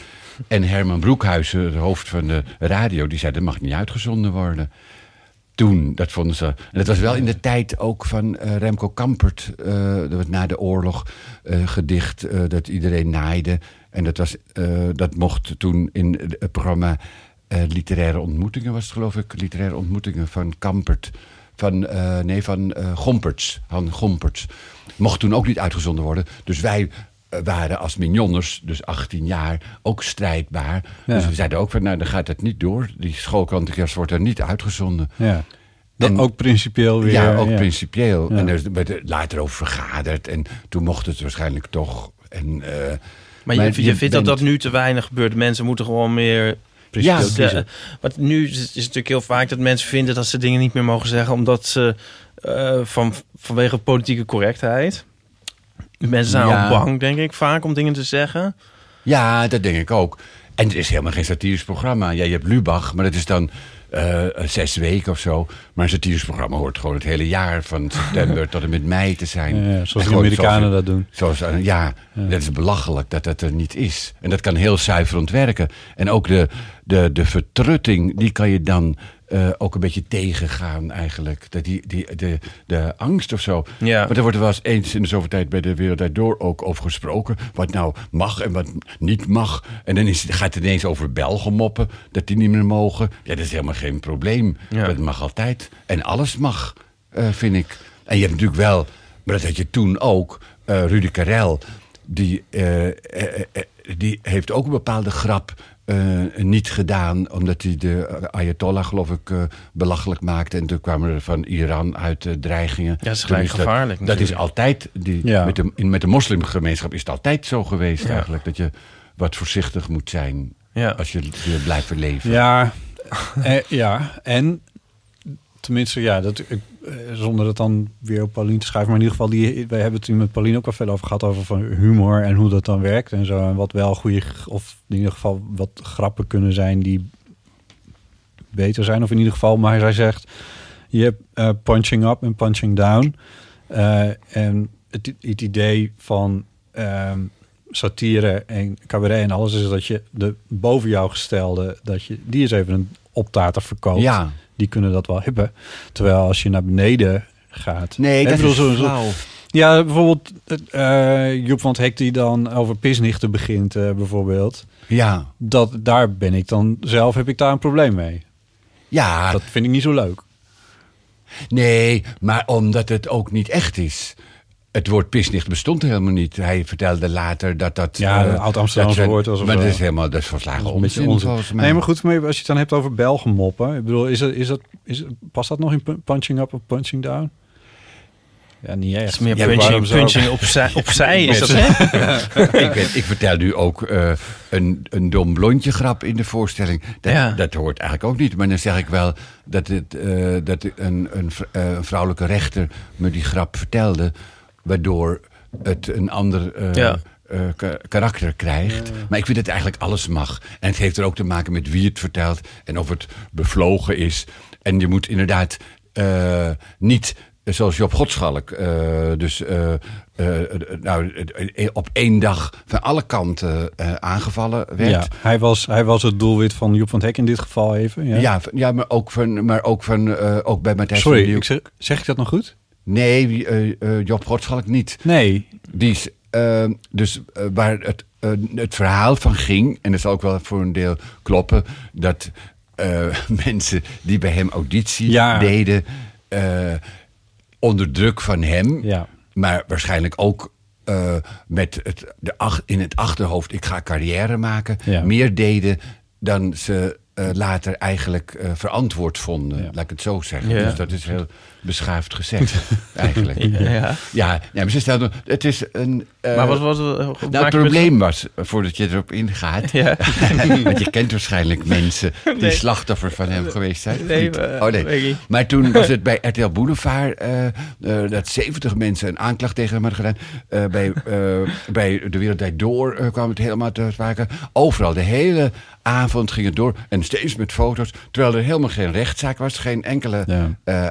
En Herman Broekhuizen, het hoofd van de radio... die zei, dat mag niet uitgezonden worden. Toen, dat vonden ze... En dat was wel in de tijd ook van eh, Remco Kampert. was na de oorlog eh, gedicht dat iedereen naaide. En dat, was, dat mocht toen in het programma Literaire Ontmoetingen... was het geloof ik, Literaire Ontmoetingen van Kampert... Van, nee, van eh, Gomperts, Han Gomperts. Mocht toen ook niet uitgezonden worden. Dus wij waren als mignonners, dus 18 jaar, ook strijdbaar. Ja. Dus we zeiden ook van, nou, dan gaat het niet door. Die schoolkrantenkast wordt er niet uitgezonden. Ja. Dat En- ook principieel weer. ja, ook principieel. Ja. En er werd er later over vergaderd. En toen mocht het waarschijnlijk toch. En, eh, Maar je, Maar je, je vindt dat bent- dat nu te weinig gebeurt. Mensen moeten gewoon meer... Ja, eh, want nu is het, is het natuurlijk heel vaak dat mensen vinden dat ze dingen niet meer mogen zeggen... omdat ze eh, van, vanwege politieke correctheid... Mensen zijn Ja. ook bang, denk ik, vaak om dingen te zeggen. ja, dat denk ik ook. En er is helemaal geen satirisch programma. Ja, je hebt Lubach, maar dat is dan eh, zes weken of zo. Maar een satirisch programma hoort gewoon het hele jaar... van september tot en met mei te zijn. Ja, ja, zoals de Amerikanen zoals- dat doen. Zoals, eh, ja, dat is belachelijk dat dat er niet is. En dat kan heel zuiver ontwerken. En ook de, de, de vertrutting, die kan je dan eh, ook een beetje tegengaan eigenlijk. Dat die, die, de, de angst of zo. Ja. Want er wordt er wel eens eens in de zoveel tijd bij de Wereld Draait Door ook over gesproken. Wat nou mag en wat niet mag. En dan is, gaat het ineens over Belgen moppen, dat die niet meer mogen. Ja, dat is helemaal geen probleem. Ja. Dat mag altijd. En alles mag, eh, vind ik. En je hebt natuurlijk wel, maar dat had je toen ook, eh Rudy Karel. Die, die heeft ook een bepaalde grap eh, niet gedaan. Omdat hij de Ayatollah, geloof ik, eh, belachelijk maakte. En toen kwamen er van Iran uit eh, dreigingen. Ja, dat is gelijk dat- gevaarlijk Dat, is altijd, die, Ja. met, de, in, met de moslimgemeenschap is het altijd zo geweest Ja. eigenlijk. Dat je wat voorzichtig moet zijn Ja. als je, je blijft leven. Ja, eh, ja, en tenminste, ja, dat, ik, zonder het dan weer op Paulien te schrijven, maar in ieder geval, die, wij hebben het hier met Paulien ook wel veel over gehad, over van humor en hoe dat dan werkt en zo. En wat wel goede, of in ieder geval wat grappen kunnen zijn die beter zijn. Of in ieder geval, maar zij zegt, je hebt eh, punching up en punching down. Eh, en het, het idee van ehm, satire en cabaret en alles is dat je de boven jou gestelde, dat je die is even een optater verkoopt. Ja. Die kunnen dat wel hebben. Terwijl als je naar beneden gaat. Nee, Ik bedoel, zo-. Ja, bijvoorbeeld eh Joep van het Hek die dan over pisnichten begint, eh, bijvoorbeeld. Ja, Dat, daar ben ik dan zelf, heb ik daar een probleem mee. ja. Dat vind ik niet zo leuk. Nee, maar omdat het ook niet echt is. Het woord pisnicht bestond helemaal niet. Hij vertelde later dat dat... Ja, eh, oud-Amsterdamse woord was Maar dat is helemaal dat is volslagen Dat is een beetje onzin, onzin. Nee, maar goed, maar als je het dan hebt over Belgen moppen. Ik bedoel, is dat, is dat, is, past dat nog in pu- punching up of punching down? Ja, niet Het echt. is meer Ja, punching, opzij, opzij is dat, hè? ik, weet, ik vertel nu ook eh, een, een dom blondje grap in de voorstelling. Dat, Ja. dat hoort eigenlijk ook niet. Maar dan zeg ik wel dat, het, eh, dat een, eh, een vrouwelijke rechter me die grap vertelde. Waardoor het een ander eh, Ja. eh, ka- karakter krijgt. Maar ik vind dat eigenlijk alles mag. En het heeft er ook te maken met wie het vertelt. En of het bevlogen is. En je moet inderdaad eh, niet... Zoals Job Godschalk, eh, dus eh, eh, eh, nou, op één dag van alle kanten eh, aangevallen werd. Ja, hij was, hij was het doelwit van Joep van het Hek in dit geval even. Ja. Ja, van- ja, maar ook, van, maar ook, van, eh, ook bij Matthijs van Sorry, Nieuw- ik zeg, zeg ik dat nog goed? Nee, eh, eh, Job Godschalk niet. Nee. Die is, eh, dus eh, waar het, het verhaal van ging, en dat zal ook wel voor een deel kloppen, dat eh, mensen die bij hem auditie Ja. deden, eh, onder druk van hem. Ja. Maar waarschijnlijk ook eh, met het, de ach- in het achterhoofd, ik ga carrière maken. Ja. Meer deden dan ze eh, later eigenlijk eh, verantwoord vonden. Ja. Laat ik het zo zeggen. Ja. Dus dat is heel beschaafd gezegd, eigenlijk. Ja. Ja, ja, maar ze stelden, het is een... eh, Maar wat, wat, wat nou, het met- probleem was, voordat je erop ingaat... Ja. want je kent waarschijnlijk mensen die Nee. slachtoffer van hem geweest zijn. Nee, niet? eh, oh, nee. Maar toen was het bij RTL Boulevard eh, eh, dat 70 mensen een aanklacht tegen hem hadden gedaan. Eh, bij, eh, bij De Wereld Door kwam het helemaal te sprake. Overal, de hele avond ging het door. En steeds met foto's. Terwijl er helemaal geen rechtszaak was, geen enkele Ja. eh,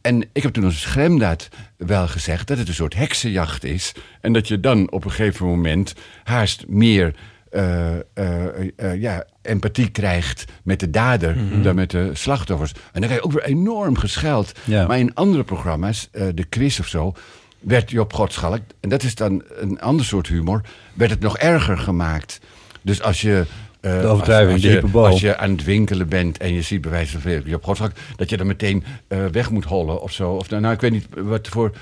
En ik heb toen als Schremdaad wel gezegd dat het een soort heksenjacht is. En dat je dan op een gegeven moment haast meer eh, eh, eh, ja, empathie krijgt met de dader dan met de slachtoffers. En dan krijg je ook weer enorm gescheld. Ja. Maar in andere programma's, de quiz of zo, werd Job Godschalk, en dat is dan een ander soort humor, werd het nog erger gemaakt. Dus als je. Eh, De overdrijving, als, de als je, hyperbool. als je aan het winkelen bent en je ziet bij wijze van spreken Job Godschalk, dat je dan meteen eh, weg moet hollen of zo. Of, nou, ik weet niet wat voor.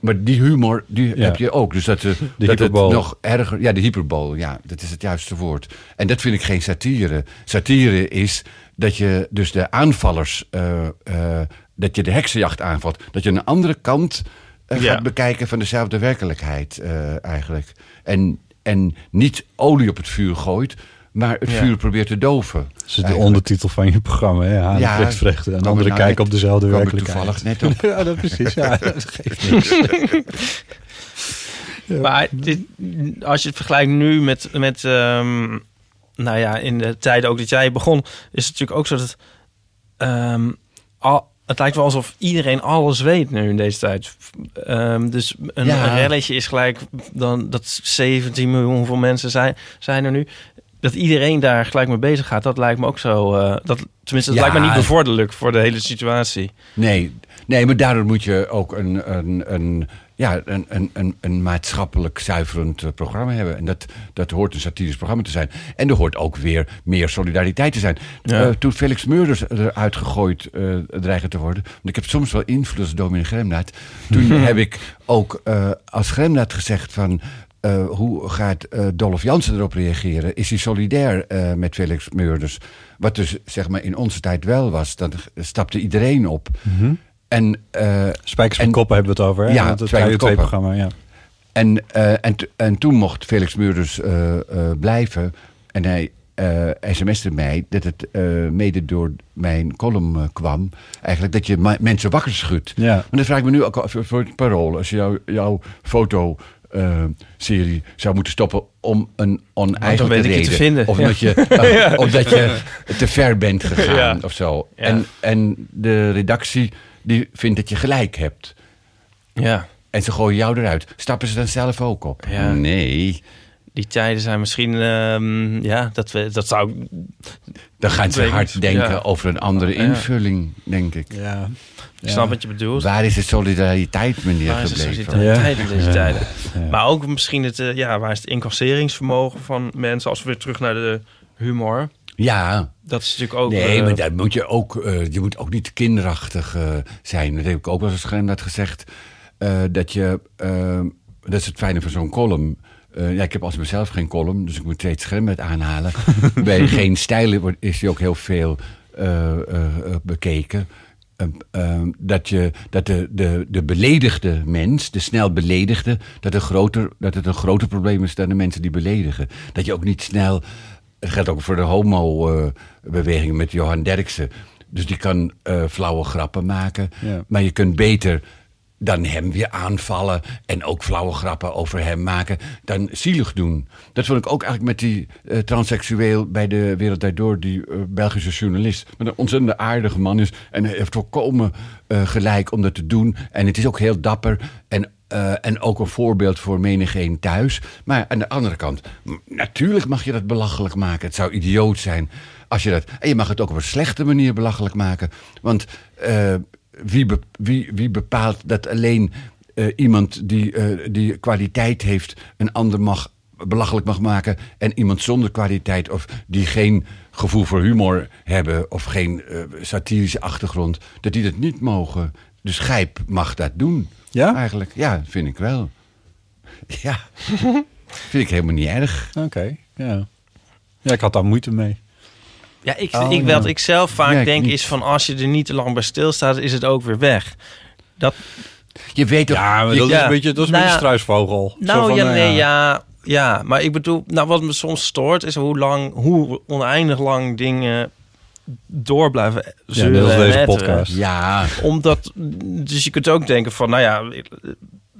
Maar die humor, die Ja. heb je ook. Dus dat, eh, dat het nog erger. Ja, de hyperbool, ja, dat is het juiste woord. En dat vind ik geen satire. Satire is dat je dus de aanvallers. eh, eh, dat je de heksenjacht aanvalt. Dat je een andere kant Ja. gaat bekijken van dezelfde werkelijkheid eh, eigenlijk. En, en niet olie op het vuur gooit, maar het Ja. vuur probeert te doven. Dat is de eigenlijk. ondertitel van je programma. hè? Ja, vrechten. En anderen nou kijken net- op dezelfde er werkelijkheid. toevallig net op. ja, dat precies. Ja, dat geeft niks. Maar dit, als je het vergelijkt nu met, met ehm, nou ja, in de tijden ook dat jij begon, is het natuurlijk ook zo dat ehm, al, het lijkt wel alsof iedereen alles weet nu in deze tijd. Ehm, dus een, Ja. een relletje is gelijk dan dat 17 miljoen hoeveel mensen zijn, zijn er nu. Dat iedereen daar gelijk mee bezig gaat, dat lijkt me ook zo. eh, dat, tenminste, dat Ja. lijkt me niet bevorderlijk voor de hele situatie. Nee, nee, maar daardoor moet je ook een, een, een, ja, een, een, een, een maatschappelijk zuiverend eh, programma hebben. En dat, dat hoort een satirisch programma te zijn. En er hoort ook weer meer solidariteit te zijn. Ja. Eh, toen Felix Meurders eruit gegooid eh dreigde te worden... want ik heb soms wel invloed als dominee Gremnaat... toen heb ik ook als Gremnaat gezegd van... eh, hoe gaat eh Dolph Jansen erop reageren? Is hij solidair eh, met Felix Meurders? Wat dus zeg maar in onze tijd wel was. Dan stapte iedereen op. En, eh, Spijkers met En- koppen hebben we het over. Hè? Ja, het Spijkers met Radio Koppen. 2-programma. Ja. en, en, en toen mocht Felix Meurders blijven. En hij eh sms'te mij dat het mede door mijn column kwam. Eigenlijk dat je mensen wakker schudt. Ja. Maar dan vraag ik me nu ook al voor, voor het parool. Als je jou, jouw foto... serie zou moeten stoppen om een oneigenlijke je reden. te vinden, Of ja. omdat, je, eh, omdat je te ver bent gegaan Ja. of zo. En, en de redactie die vindt dat je gelijk hebt. Ja. En ze gooien jou eruit. Stappen ze dan zelf ook op? Nee. Die tijden zijn misschien, ehm, ja, dat, we, dat zou Dan gaan ze hard denken Ja. over een andere Ja. invulling, denk ik. Ja. Ik snap wat je bedoelt. Waar is de solidariteit, meneer, Waar is de gebleven? solidariteit in deze tijden? Ja. Maar ook misschien het, eh, ja, waar is het incasseringsvermogen van mensen als we weer terug naar de humor? Ja, Dat is natuurlijk ook. nee, eh, maar daar moet je ook, eh, je moet ook niet kinderachtig eh, zijn. Dat heb ik ook wel eens net gezegd. eh, dat je, eh, dat is het fijne van zo'n column. Eh, ja, ik heb als mezelf geen column, dus ik moet steeds scherm aanhalen. Bij Geen Stijlen is die ook heel veel eh, eh, bekeken. Eh, eh, dat, je, dat de, de, de beledigde mens, de snel beledigde, dat, een groter, dat het een groter probleem is dan de mensen die beledigen. Dat je ook niet snel. Het geldt ook voor de homo-beweging met Johan Derksen. Dus die kan flauwe grappen maken. Ja. Maar je kunt beter dan hem weer aanvallen en ook flauwe grappen over hem maken, dan zielig doen. Dat vond ik ook eigenlijk met die eh, transseksueel bij de Wereld Draait Door, die eh, Belgische journalist, met een ontzettend aardige man is en hij heeft volkomen eh, gelijk om dat te doen. En het is ook heel dapper en en ook een voorbeeld voor menigeen thuis. Maar aan de andere kant, natuurlijk mag je dat belachelijk maken. Het zou idioot zijn als je dat. En je mag het ook op een slechte manier belachelijk maken. Want wie, be- wie, wie bepaalt dat alleen eh, iemand die, eh, die kwaliteit heeft een ander mag belachelijk mag maken. En iemand zonder kwaliteit of die geen gevoel voor humor hebben of geen eh, satirische achtergrond, dat die dat niet mogen. Dus Gijp mag dat doen. Ja? Eigenlijk, ja, vind ik wel. Ja, vind ik helemaal niet erg. Oké, ja. Ja, ik had daar moeite mee. Ja, ik, Oh, ik, ja. wat ik zelf vaak Ja, ik denk niet. is van als je er niet te lang bij stilstaat, is het ook weer weg. Dat, Je weet toch... Ja, maar je- dat is ja. een beetje, dat is een Nou beetje ja. struisvogel. Zo nou van, ja, eh, nee, ja, ja. Maar ik bedoel, nou, wat me soms stoort is hoe lang, hoe oneindig lang dingen door blijven Ja, zeuren net als en deze podcast. ja, Omdat, dus je kunt ook denken van, nou ja,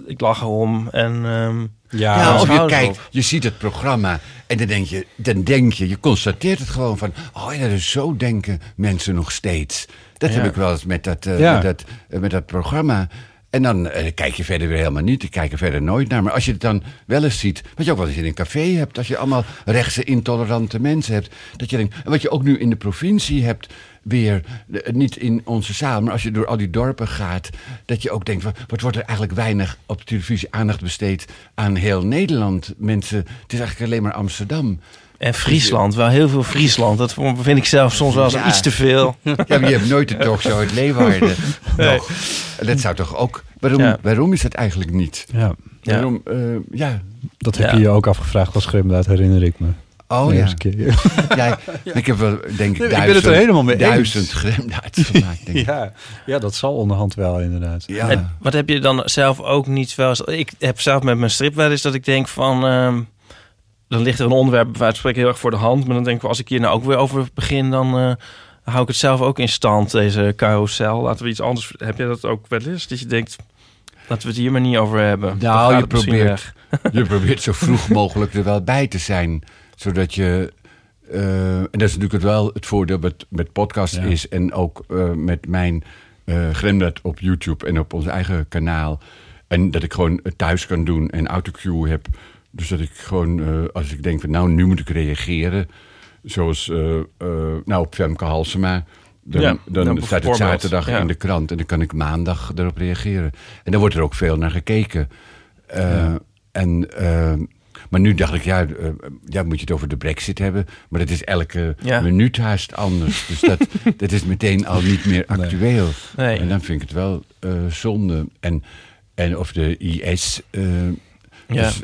ik, lach erom en... ehm, Ja, Ja, of je kijkt, op. je ziet het programma en dan denk je, dan denk je, je constateert het gewoon van, oh ja, dus zo denken mensen nog steeds. Dat Ja. heb ik wel eens met dat, eh, Ja. met dat, eh, met dat programma. En dan eh, kijk je verder weer helemaal niet. Ik kijk er verder nooit naar. Maar als je het dan wel eens ziet, wat je ook wel eens in een café hebt, als je allemaal rechtse intolerante mensen hebt, dat je denkt, en wat je ook nu in de provincie hebt, weer, eh, niet in onze zaal, maar als je door al die dorpen gaat, dat je ook denkt, wat, wat wordt er eigenlijk weinig op televisie aandacht besteed aan heel Nederland? Mensen, het is eigenlijk alleen maar Amsterdam. en Friesland, wel heel veel Friesland. Dat vind ik zelf soms wel eens Ja. iets te veel. Ja, maar je hebt nooit de talkshow uit Leeuwarden. Dat zou toch ook... Waarom, Ja. waarom is dat eigenlijk niet? ja. Waarom, eh, ja. dat heb Ja. je je ook afgevraagd als Grimdaad, herinner ik me. Oh ja. ja. Ik heb wel, denk ik, Nee, ik ben duizend, het er helemaal mee eens. duizend gremdaad gemaakt. Denk ik. ja. ja, dat zal onderhand wel inderdaad. Ja. En wat heb je dan zelf ook niet wel eens... Ik heb zelf met mijn strip wel eens dat ik denk van... ehm, dan ligt er een onderwerp bij wijze van spreken heel erg voor de hand. Maar dan denk ik, als ik hier nou ook weer over begin... dan eh, hou ik het zelf ook in stand, deze carousel. Laten we iets anders... Heb jij dat ook wel eens? Dat je denkt, laten we het hier maar niet over hebben. Nou, je het probeert, je probeert zo vroeg mogelijk er wel bij te zijn. Zodat je... eh, en dat is natuurlijk wel het voordeel met, met podcast Ja. is. En ook eh, met mijn Gremdat op YouTube en op ons eigen kanaal. En dat ik gewoon het thuis kan doen en autocue heb. Dus dat ik gewoon, als ik denk van nou, nu moet ik reageren. Zoals nou op Femke Halsema. Dan, Ja, dan staat het zaterdag ja. in de krant. En dan kan ik maandag erop reageren. En dan wordt er ook veel naar gekeken. En, maar nu dacht ik, ja, eh, ja, moet je het over de brexit hebben. Maar dat is elke Ja. minuut haast anders. Dus dat, dat is meteen al niet meer actueel. Nee. En dan vind ik het wel eh, zonde. En, en of de IS... eh, Ja. dus,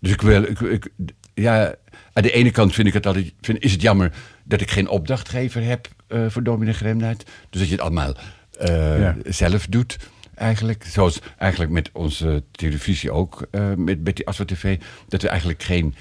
dus ik wil... Ik, ik, ja, aan de ene kant vind ik het altijd, vind, is het jammer dat ik geen opdrachtgever heb voor Dominee Gremnaert. Dus dat je het allemaal Ja. zelf doet, eigenlijk. Zoals eigenlijk met onze televisie ook, eh, met, met die Aswa TV. Dat we eigenlijk geen...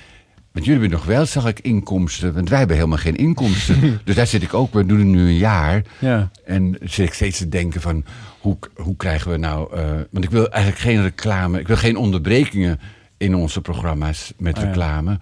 Want jullie hebben nog wel, zag ik, inkomsten. Want wij hebben helemaal geen inkomsten. dus daar zit ik ook, we doen het nu een jaar. Ja. En zit ik steeds te denken van, hoe, hoe krijgen we nou... eh, want ik wil eigenlijk geen reclame, ik wil geen onderbrekingen in onze programma's met Ah, ja.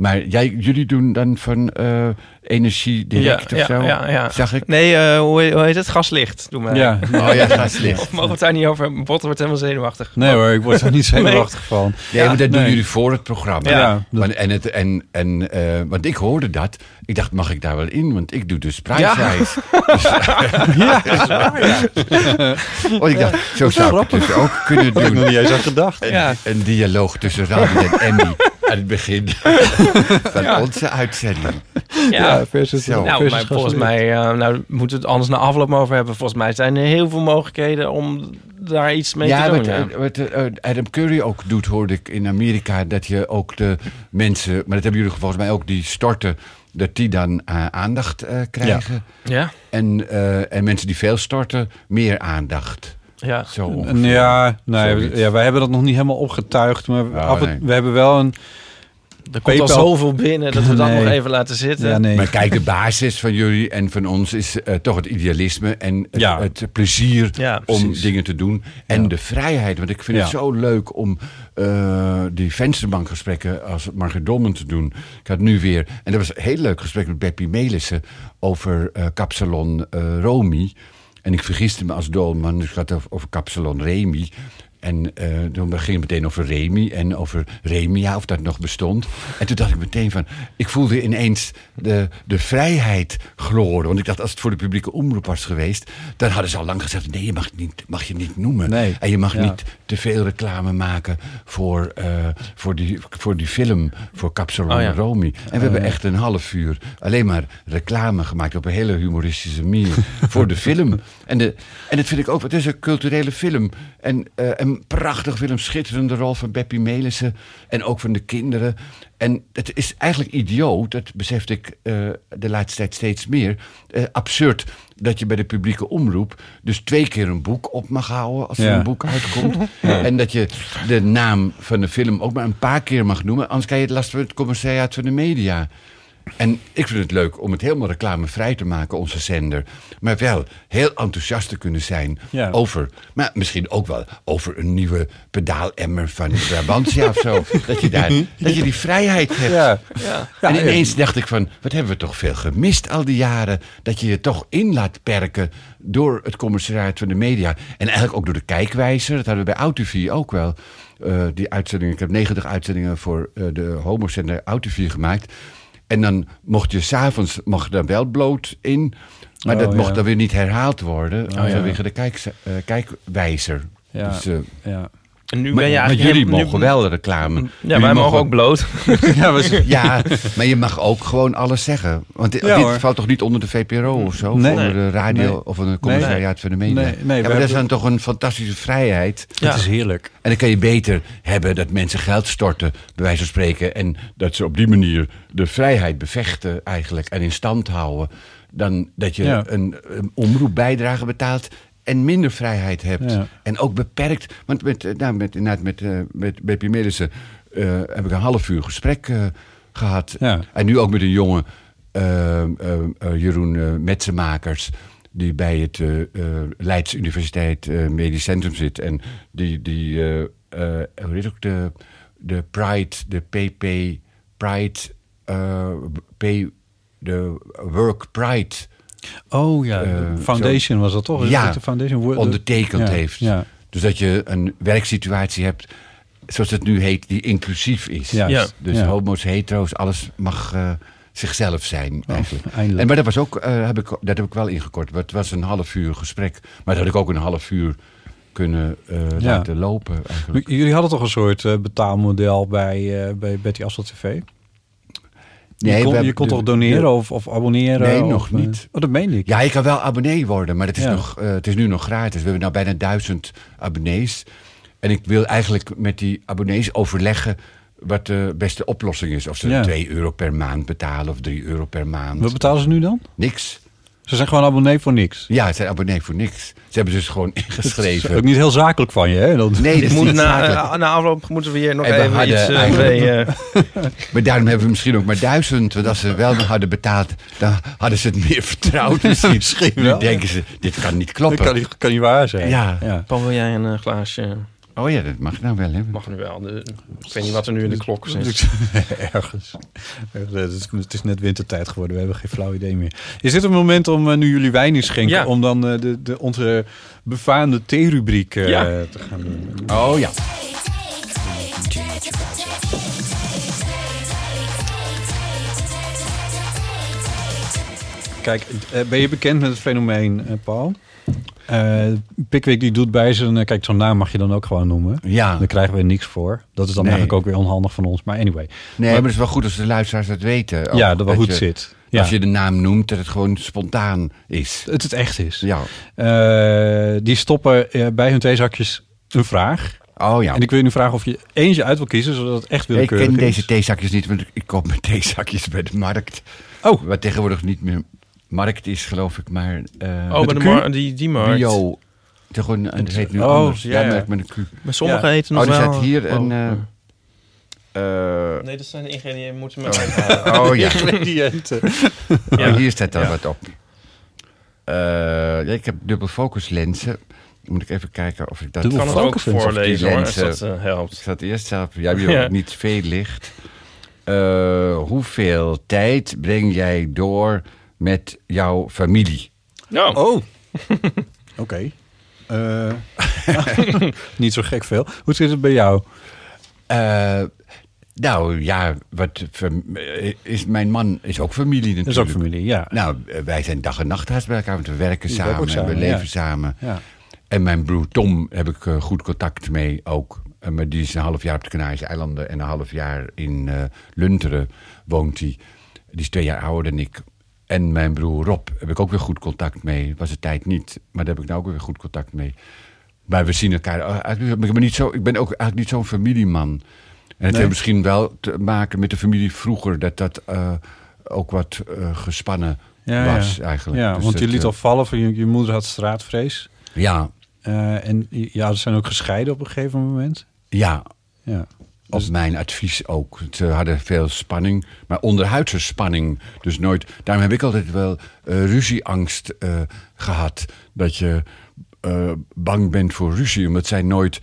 Maar jij, jullie doen dan van eh, energie direct ja, of zo? ja, ja. Zag ik? Nee, eh, hoe, heet- hoe heet het? Gaslicht, doen wij. Ja. Oh ja, gaslicht. Of mogen we het daar niet over? Botten wordt helemaal zenuwachtig. Nee hoor, ik word er niet zenuwachtig van. Nee, maar dat doen jullie voor het programma. Ja, dat- Want, en het, en, en, eh, want ik hoorde dat. Ik dacht, mag ik daar wel in? Want ik doe dus prijsreis. Ja, dat is waar, ja. Want ik dacht, zo zou ik het dus ook kunnen Had ik nog doen. niet eens aan gedacht. Een, Ja. een dialoog tussen Randy en Emmy aan het begin van onze uitzending. Ja, versus, Zo. Nou, versus maar volgens mij uh, nou, moeten we het anders na afloop maar over hebben. Volgens mij zijn er heel veel mogelijkheden om daar iets mee ja, te doen. wat, ja. eh, wat eh, Adam Curry ook doet, hoorde ik in Amerika, dat je ook de mensen, maar dat hebben jullie volgens mij ook, die storten, dat die dan eh, aandacht eh, krijgen. ja, En, eh, en mensen die veel storten, meer aandacht. Ja. Zo ongeveer. Ja, nee, Zoiets. ja, wij hebben dat nog niet helemaal opgetuigd. Maar Oh, af en, nee. we hebben wel een... Er komt al zoveel binnen dat we dat Nee. nog even laten zitten. Ja, nee. Maar kijk, de basis van jullie en van ons is eh, toch het idealisme en het, Ja. het plezier Ja, om dingen te doen. En Ja. de vrijheid, want ik vind Ja. het zo leuk om eh, die vensterbankgesprekken als Margaret Dolman te doen. Ik had nu weer, en dat was een heel leuk gesprek met Beppie Melissen over eh kapsalon eh, Romy. En ik vergiste me als ik had het over, over kapsalon Remy. En eh, toen ging het meteen over Remy en over Remia, of dat nog bestond. En toen dacht ik meteen van, ik voelde ineens de, de vrijheid gloren. Want ik dacht, als het voor de publieke omroep was geweest, dan hadden ze al lang gezegd, nee, je mag, niet, mag je niet noemen. Nee. En je mag Ja. niet te veel reclame maken voor, eh, voor, die, voor die film, voor Capsalon Oh ja. Romy. En we hebben echt een half uur alleen maar reclame gemaakt op een hele humoristische manier voor de film. En, de, en dat vind ik ook, het is een culturele film. En eh, een prachtig film, schitterende rol van Beppie Melissen en ook van de kinderen. En het is eigenlijk idioot, dat besefte ik eh, de laatste tijd steeds meer, eh, absurd dat je bij de publieke omroep dus twee keer een boek op mag houden als er Ja. een boek uitkomt. En dat je de naam van de film ook maar een paar keer mag noemen, anders krijg je het last van het commissariaat van de media. En ik vind het leuk om het helemaal reclamevrij te maken, onze zender. Maar wel heel enthousiast te kunnen zijn Ja. over... maar misschien ook wel over een nieuwe pedaalemmer van Brabantia of zo. Dat je, daar, dat je die vrijheid hebt. Ja. en ineens dacht ik van, wat hebben we toch veel gemist al die jaren... dat je je toch in laat perken door het commissariaat van de media. En eigenlijk ook door de kijkwijzer. Dat hadden we bij AutoV ook wel. Eh, die uitzendingen, ik heb 90 uitzendingen voor eh, de homozender AutoV gemaakt... En dan mocht je s'avonds mocht er wel bloot in. Maar Oh, dat mocht ja. dan weer niet herhaald worden. ja. vanwege de kijk, eh, kijkwijzer. Ja. Dus, eh, Ja. En nu maar, ben je maar jullie mogen wel reclame. Ja, Jullie wij mogen ook bloot. ja, maar je mag ook gewoon alles zeggen. Want dit, Ja, dit hoor. valt toch niet onder de VPRO of zo? Nee. Onder de radio Nee. of een commissariaat van de media? Nee, nee, ja, we maar dat is dan toch een fantastische vrijheid. Ja. Het is heerlijk. En dan kan je beter hebben dat mensen geld storten, bij wijze van spreken. En dat ze op die manier de vrijheid bevechten eigenlijk en in stand houden. Dan dat je Ja. een, een omroepbijdrage betaalt en minder vrijheid hebt. Ja. En ook beperkt. Want met, eh, nou, met, inderdaad met, eh met Beppie Melissen eh, heb ik een half uur gesprek eh, gehad. Ja. En nu ook met een jongen, eh, eh, eh, Jeroen eh Metsenmakers... die bij het eh, eh, Leids Universiteit eh, Medisch Centrum zit. En die, die eh, eh, hoe heet ook de, de Pride, de PP Pride, eh, P, de Work Pride Oh ja, Eh, de Foundation was dat toch? Ja, de Foundation ondertekend Ja, heeft. Ja, Dus dat je een werksituatie hebt, zoals het nu heet, die inclusief is. Ja. Dus ja. homo's, hetero's, alles mag eh, zichzelf zijn eigenlijk. eindelijk. En, maar dat was ook, eh, heb ik, dat heb ik wel ingekort. Het was een half uur gesprek. Maar dat had ik ook een half uur kunnen eh, Ja. laten lopen eigenlijk. Jullie hadden toch een soort eh, betaalmodel bij, eh, bij Betty Asselt TV? Nee, je kon, je kon de- toch doneren de- of, of abonneren? Nee, of, nog eh, niet. Oh, dat meen ik. Ja, je kan wel abonnee worden, maar het is, Ja. nog, eh, het is nu nog gratis. We hebben nou bijna duizend abonnees. En ik wil eigenlijk met die abonnees overleggen wat de beste oplossing is. Of ze Ja. 2 euro per maand betalen of 3 euro per maand. Wat betalen ze nu dan? Niks. Ze zijn gewoon abonnee voor niks. Ja, het zijn abonnee voor niks. Ze hebben dus gewoon Dat is ingeschreven. ook niet heel zakelijk van je, hè? Dat, Nee, dat is Moet niet na, zakelijk. eh, na afloop moeten we hier nog even hadden iets eh, eigenlijk- mee... eh, Maar daarom hebben we misschien ook maar duizend. Want als ze wel nog hadden betaald, dan hadden ze het meer vertrouwd misschien. Misschien nu wel, denken ze, dit kan niet dat kloppen. kan, niet, kan niet waar zijn. Ja. ja. Paul, wil jij een glaasje? Oh ja, dat mag nou wel. Hè? Mag nu wel. De, ik weet niet wat er nu in de klok zit. Ergens. Ergens. Het is, het is net wintertijd geworden. We hebben geen flauw idee meer. Is dit een moment om, eh, nu jullie wijn in schenken... Ja. om dan eh, de, de, onze befaamde theerubriek eh Ja. te gaan doen? Oh ja. Kijk, eh, ben je bekend met het fenomeen, eh, Paul? Eh Pickwick die doet bij zijn... eh, kijk, zo'n naam mag je dan ook gewoon noemen. Ja. Daar krijgen we niks voor. Dat is dan Nee. eigenlijk ook weer onhandig van ons. Maar anyway. Nee, maar het is wel goed als de luisteraars dat weten. Ook ja, dat wel goed je- zit. Ja. Als je de naam noemt, dat het gewoon spontaan is. Het het echt is. Ja. Eh, die stoppen bij hun theezakjes een vraag. Oh ja. En ik wil je nu vragen of je eentje uit wil kiezen, zodat het echt ik willekeurig ken is. deze theezakjes niet, want ik koop mijn theezakjes bij de markt. Oh. Wat tegenwoordig niet meer markt is, geloof ik, maar... eh, Oh, bij de mar- die, die markt. Bio. Toch gewoon, het heet nu Oh, anders. ja, Ja, ja. merk met een Q. Maar sommige Ja. heten Oh, nog er wel... staat hier oh, een... eh, oh. eh, Nee, dat zijn de ingrediënten. Moeten we uithalen. oh ja. Ingrediënten. Oh, hier staat dan Ja. wat op. Eh, ja, ik heb dubbel focus lenzen. Moet ik even kijken of ik dat... Ik Dubbel kan het ook focus die voorlezen hoor, als lenzen- dat eh, Ik helpt. zat eerst zelf... Jij hebt Ja. ook niet veel licht. Eh, hoeveel tijd breng jij door met jouw familie? Oh, Oh. Oké. Eh, niet zo gek veel. Hoe zit het bij jou? Eh, nou ja, wat eh, is, mijn man is ook familie natuurlijk. Dat is ook familie, ja. Nou, wij zijn dag en nacht haast bij elkaar. Want we werken Die samen, we leven ja. samen. ja. En mijn broer Tom heb ik goed contact mee ook. Maar die is een half jaar op de Canarische eilanden en een half jaar in eh, Lunteren woont hij. Die is twee jaar ouder dan ik. En mijn broer Rob heb ik ook weer goed contact mee. Was de tijd niet, maar daar heb ik nou ook weer goed contact mee. Maar we zien elkaar. eh, Ik ben, niet zo, ik ben ook eigenlijk niet zo'n familieman. En het Nee. heeft misschien wel te maken met de familie vroeger, dat dat eh, ook wat eh, gespannen Ja, was ja. eigenlijk. Ja, Dus want je liet al vallen van je, je moeder had straatvrees. Ja, en ja, ze zijn ook gescheiden op een gegeven moment. ja, Ja. Op Dus- mijn advies ook. Ze hadden veel spanning, maar onderhuidse spanning. Dus nooit. Daarom heb ik altijd wel eh, ruzieangst eh, gehad. Dat je eh, bang bent voor ruzie, omdat zij nooit.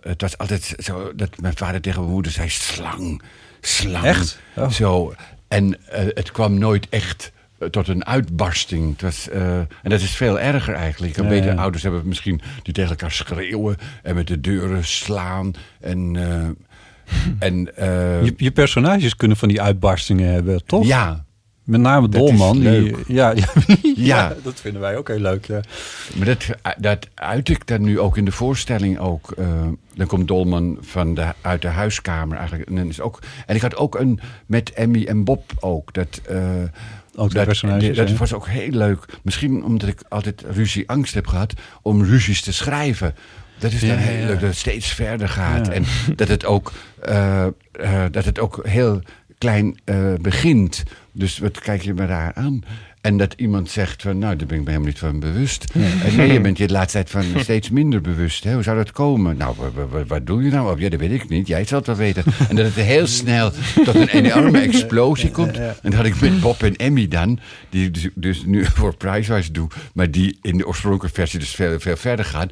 het was altijd zo dat mijn vader tegen mijn moeder zei: slang, slang. Echt? Oh. Zo. En het kwam nooit echt tot een uitbarsting. Het was, eh, en dat is veel erger eigenlijk. Ja, beter ja. ouders hebben misschien die tegen elkaar schreeuwen en met de deuren slaan. En, eh, en eh, Je, je personages kunnen van die uitbarstingen hebben, toch? ja, Met name Dolman. Die, ja, ja, ja, Ja. dat vinden wij ook heel leuk. Ja. maar dat, dat uit ik dan nu ook in de voorstelling ook. eh, dan komt Dolman van de, uit de huiskamer eigenlijk. En, dan is ook, en ik had ook een met Emmy en Bob ook. Dat, Ook dat, dat was ook heel leuk. Misschien omdat ik altijd ruzieangst heb gehad om ruzies te schrijven. Dat is dan Ja, heel leuk, dat het steeds verder gaat. En dat het ook, eh, eh, dat het ook heel klein eh, begint. Dus wat kijk je me daar aan? En dat iemand zegt van, nou, daar ben ik me helemaal niet van bewust. En nee, je bent je de laatste tijd van steeds minder bewust. Hè? Hoe zou dat komen? Nou, wa- wa- wa- wat doe je nou? Oh, ja, dat weet ik niet. Jij zal het wel weten. En dat het heel snel tot een enorme explosie komt. En dat had ik met Bob en Emmy dan, die ik dus, dus nu voor Prizewise doe, maar die in de oorspronkelijke versie dus veel, veel verder gaan.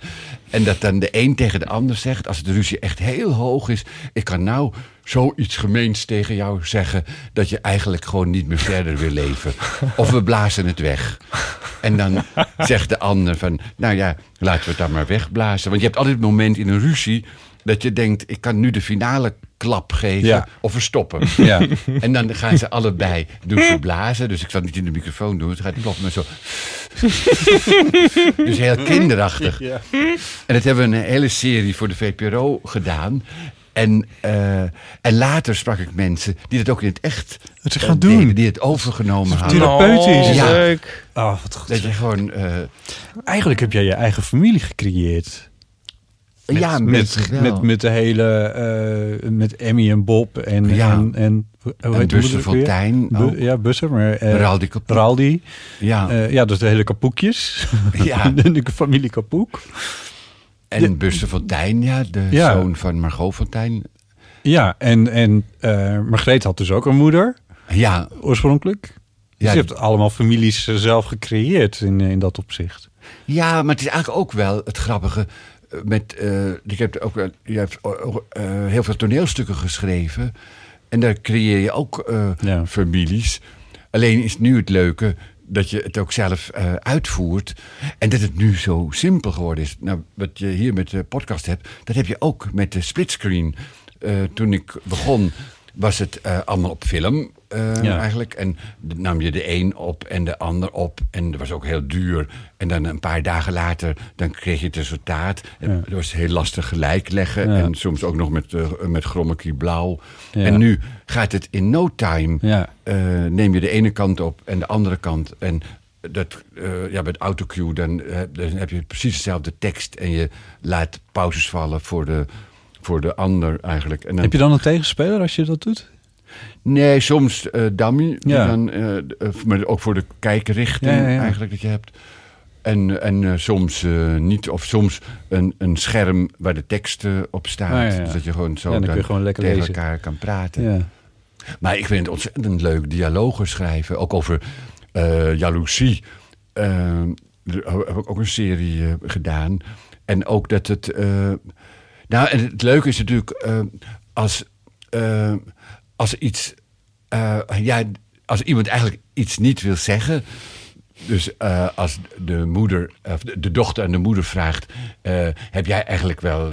En dat dan de een tegen de ander zegt, als de ruzie echt heel hoog is, ik kan nou zoiets gemeens tegen jou zeggen dat je eigenlijk gewoon niet meer verder wil leven. Of we blazen het weg. En dan zegt de ander van, nou ja, laten we het dan maar wegblazen. Want je hebt altijd het moment in een ruzie dat je denkt, ik kan nu de finale klap geven Ja. of verstoppen. Ja. En dan gaan ze allebei doen ze blazen. Dus ik zal het niet in de microfoon doen. Het gaat kloppen maar zo. dus heel kinderachtig. Ja. En dat hebben we een hele serie voor de VPRO gedaan. En, eh, en later sprak ik mensen die dat ook in het echt Het ze eh, gaan deden, doen. Die het overgenomen hadden. Therapeutisch. Ja. leuk. Oh, wat goed. Dat je gewoon... eh, Eigenlijk heb jij je eigen familie gecreëerd. Met, ja, met, met, met, de hele... eh, met Emmy en Bob en... Ja. En, en, hoe heet Buster ook. Bu- ja, Busser, maar... eh, Raldi Kapoek. Raldi. Ja, Eh, ja, dus de hele kapoekjes. Ja. de familie Kapoek. En Buster Fontijn, ja, de Ja. zoon van Margot Fontijn. Ja, en, en eh Margreet had dus ook een moeder, Ja, oorspronkelijk. Dus Ja, je hebt allemaal families eh, zelf gecreëerd in, in dat opzicht. Ja, maar het is eigenlijk ook wel het grappige. eh, Met, eh, ik heb ook, je hebt eh, eh, heel veel toneelstukken geschreven. En daar creëer je ook eh, Ja. families. Alleen is nu het leuke dat je het ook zelf eh, uitvoert. En dat het nu zo simpel geworden is. Nou, wat je hier met de podcast hebt, dat heb je ook met de splitscreen. Eh, toen ik begon, was het eh, allemaal op film. Eh, Ja. eigenlijk. En dan nam je de een op en de ander op. En dat was ook heel duur. En dan een paar dagen later, dan kreeg je het resultaat. En Ja. Dat was heel lastig gelijk leggen. Ja. En soms ook nog met, eh met grommekie blauw. En nu gaat het in no time. Eh, neem je de ene kant op en de andere kant. En dat, ja, met autocue dan, dan heb je precies dezelfde tekst. En je laat pauzes vallen voor de, voor de ander eigenlijk. En dan, Heb je dan een tegenspeler als je dat doet? Nee, soms dummy. die Ja. Dan, d- eh, maar ook voor de kijkrichting Ja, ja, ja. eigenlijk dat je hebt. En, en soms niet. Of soms een, een scherm waar de tekst eh, op ja. Dus dat je gewoon zo Ja, dan kun je dan gewoon lekker tegen lezen. elkaar kan praten. Ja. Maar ik vind het ontzettend leuk dialogen schrijven. Ook over jaloezie. Daar heb ik ook een serie gedaan. En ook dat het... nou, en het leuke is natuurlijk... als, als iets... ja, als iemand eigenlijk iets niet wil zeggen... Dus eh, als de moeder, of de, dochter aan de moeder vraagt: eh, Heb jij eigenlijk wel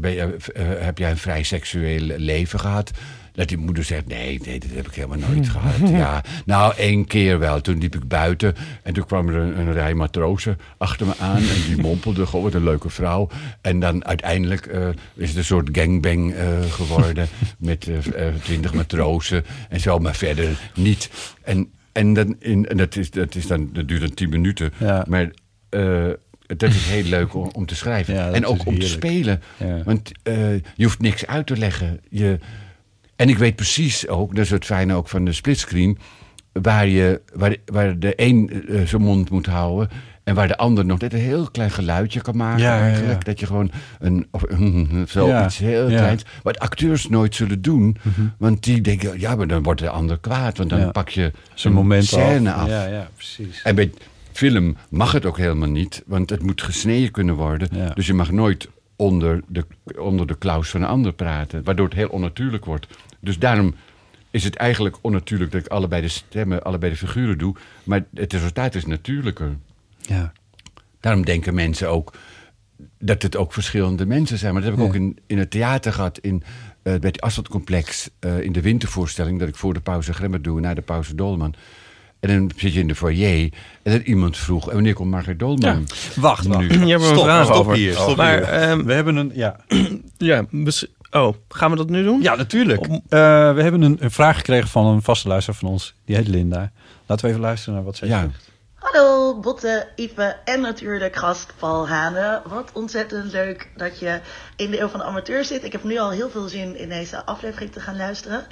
ben je, heb jij een vrij seksueel leven gehad? Dat die moeder zegt: Nee, nee, dat heb ik helemaal nooit gehad. Ja, nou, één keer wel. Toen liep ik buiten en toen kwam er een, een rij matrozen achter me aan. En die mompelde: Goh, wat een leuke vrouw. En dan uiteindelijk eh, is het een soort gangbang eh, geworden. met twintig matrozen en zo, maar verder niet. En en, dan in, en dat, is, dat, is dan, dat duurt dan tien minuten. Ja. Maar eh, dat is heel leuk om, om te schrijven. Ja, en ook om te spelen. Ja. Want eh, je hoeft niks uit te leggen. Je, en ik weet precies ook, dat is het fijne ook van de splitscreen... waar, je, waar, waar de een eh, zijn mond moet houden... en waar de ander nog net een heel klein geluidje kan maken Ja, eigenlijk. Dat je gewoon een, of, zo Ja, iets heel. Mhm. kleins... wat acteurs nooit zullen doen. Want die denken, ja, maar dan wordt de ander kwaad. Want dan pak je Zijn moment scène af. Ja, ja, precies. En bij film mag het ook helemaal niet, want het moet gesneden kunnen worden. Dus je mag nooit onder de, onder de klaus van een ander praten, waardoor het heel onnatuurlijk wordt. Dus daarom is het eigenlijk onnatuurlijk dat ik allebei de stemmen, allebei de figuren doe, maar het resultaat is natuurlijker. Ja. Daarom denken mensen ook dat het ook verschillende mensen zijn. Maar dat heb ik Ja. ook in, in het theater gehad, in, eh, bij het Asfaltcomplex, eh in de wintervoorstelling, dat ik voor de pauze Gremmer doe en na de pauze Dolman. En dan zit je in de foyer en dat iemand vroeg, en wanneer komt Margaret Dolman? Wacht, wacht. Nu. Je hebt er een Stop, vraag stop over. hier, stop maar, hier. ehm, We hebben een... Ja, ja, oh, gaan we dat nu doen? ja natuurlijk. Om- Eh, we hebben een, een vraag gekregen van een vaste luisteraar van ons. Die heet Linda. Laten we even luisteren naar wat zij Ja. zegt. Hallo Botte, Ipe en natuurlijk gast Paul Hane. Wat ontzettend leuk dat je in de Eeuw van de Amateur zit. Ik heb nu al heel veel zin in deze aflevering te gaan luisteren.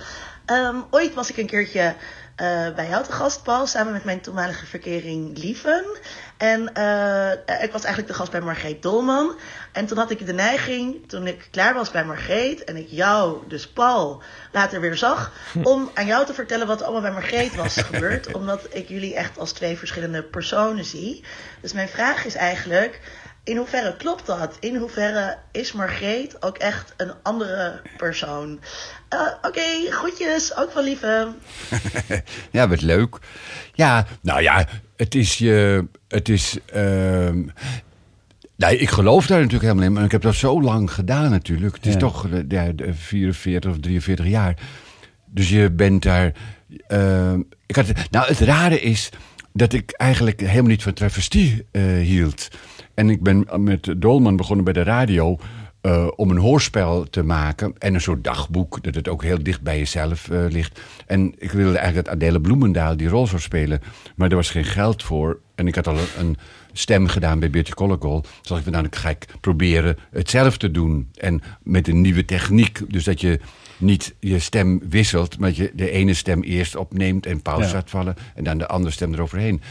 Ehm, ooit was ik een keertje eh, bij jou te gast, Paul, samen met mijn toenmalige verkering Lieven. En eh, ik was eigenlijk de gast bij Margreet Dolman. En toen had ik de neiging, toen ik klaar was bij Margreet en ik jou, dus Paul, later weer zag, om aan jou te vertellen wat er allemaal bij Margreet was gebeurd. omdat ik jullie echt als twee verschillende personen zie. Dus mijn vraag is eigenlijk, in hoeverre klopt dat? In hoeverre is Margreet ook echt een andere persoon? Eh, Oké, groetjes, ook van lieve. Ja, wat leuk. Ja, nou ja, het is je. Het is. ehm, nee, ik geloof daar natuurlijk helemaal in, maar ik heb dat zo lang gedaan natuurlijk. Het is Ja. toch eh, ja, de 44 of 43 jaar. Dus je bent daar. ehm, ik had, nou, het rare is dat ik eigenlijk helemaal niet van travestie eh, hield. En ik ben met Dolman begonnen bij de radio. eh, om een hoorspel te maken en een soort dagboek, dat het ook heel dicht bij jezelf ligt. En ik wilde eigenlijk dat Adele Bloemendaal die rol zou spelen, maar er was geen geld voor. En ik had al een, een stem gedaan bij Beertje Collegol. Dus dacht ik, nou, dan ga ik proberen het zelf te doen. En met een nieuwe techniek, dus dat je niet je stem wisselt, maar dat je de ene stem eerst opneemt en pauze Ja. laat vallen en dan de andere stem eroverheen.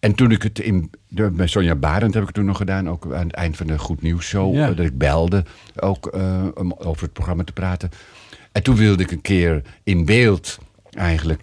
En toen ik het in, de, bij Sonja Barend heb ik het toen nog gedaan, ook aan het eind van de Goed Nieuws Show, Ja. dat ik belde ook eh, om over het programma te praten. En toen wilde ik een keer in beeld eigenlijk,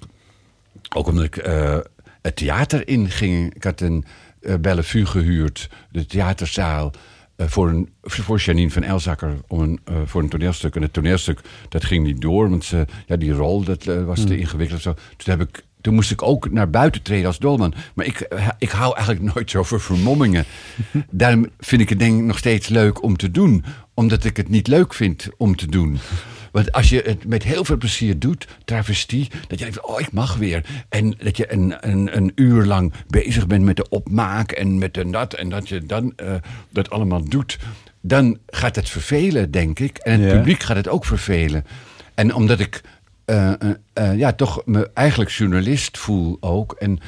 ook omdat ik eh, het theater inging. Ik had een eh Bellevue gehuurd, de theaterzaal, eh, voor, een, voor Janine van Elzakker om een, eh, voor een toneelstuk. En het toneelstuk, dat ging niet door, want ze, ja, die rol dat, was te ingewikkeld. Of zo. Toen, heb ik, toen moest ik ook naar buiten treden als dolman. Maar ik, ik hou eigenlijk nooit zo van vermommingen. Daarom vind ik het denk ik nog steeds leuk om te doen. Omdat ik het niet leuk vind om te doen. Want als je het met heel veel plezier doet, travestie, dat je denkt, oh, ik mag weer. En dat je een, een, een uur lang bezig bent met de opmaak en met de dat. En dat je dan eh, dat allemaal doet. Dan gaat het vervelen, denk ik. En het Ja. publiek gaat het ook vervelen. En omdat ik eh, eh, ja, toch me eigenlijk journalist voel ook. En,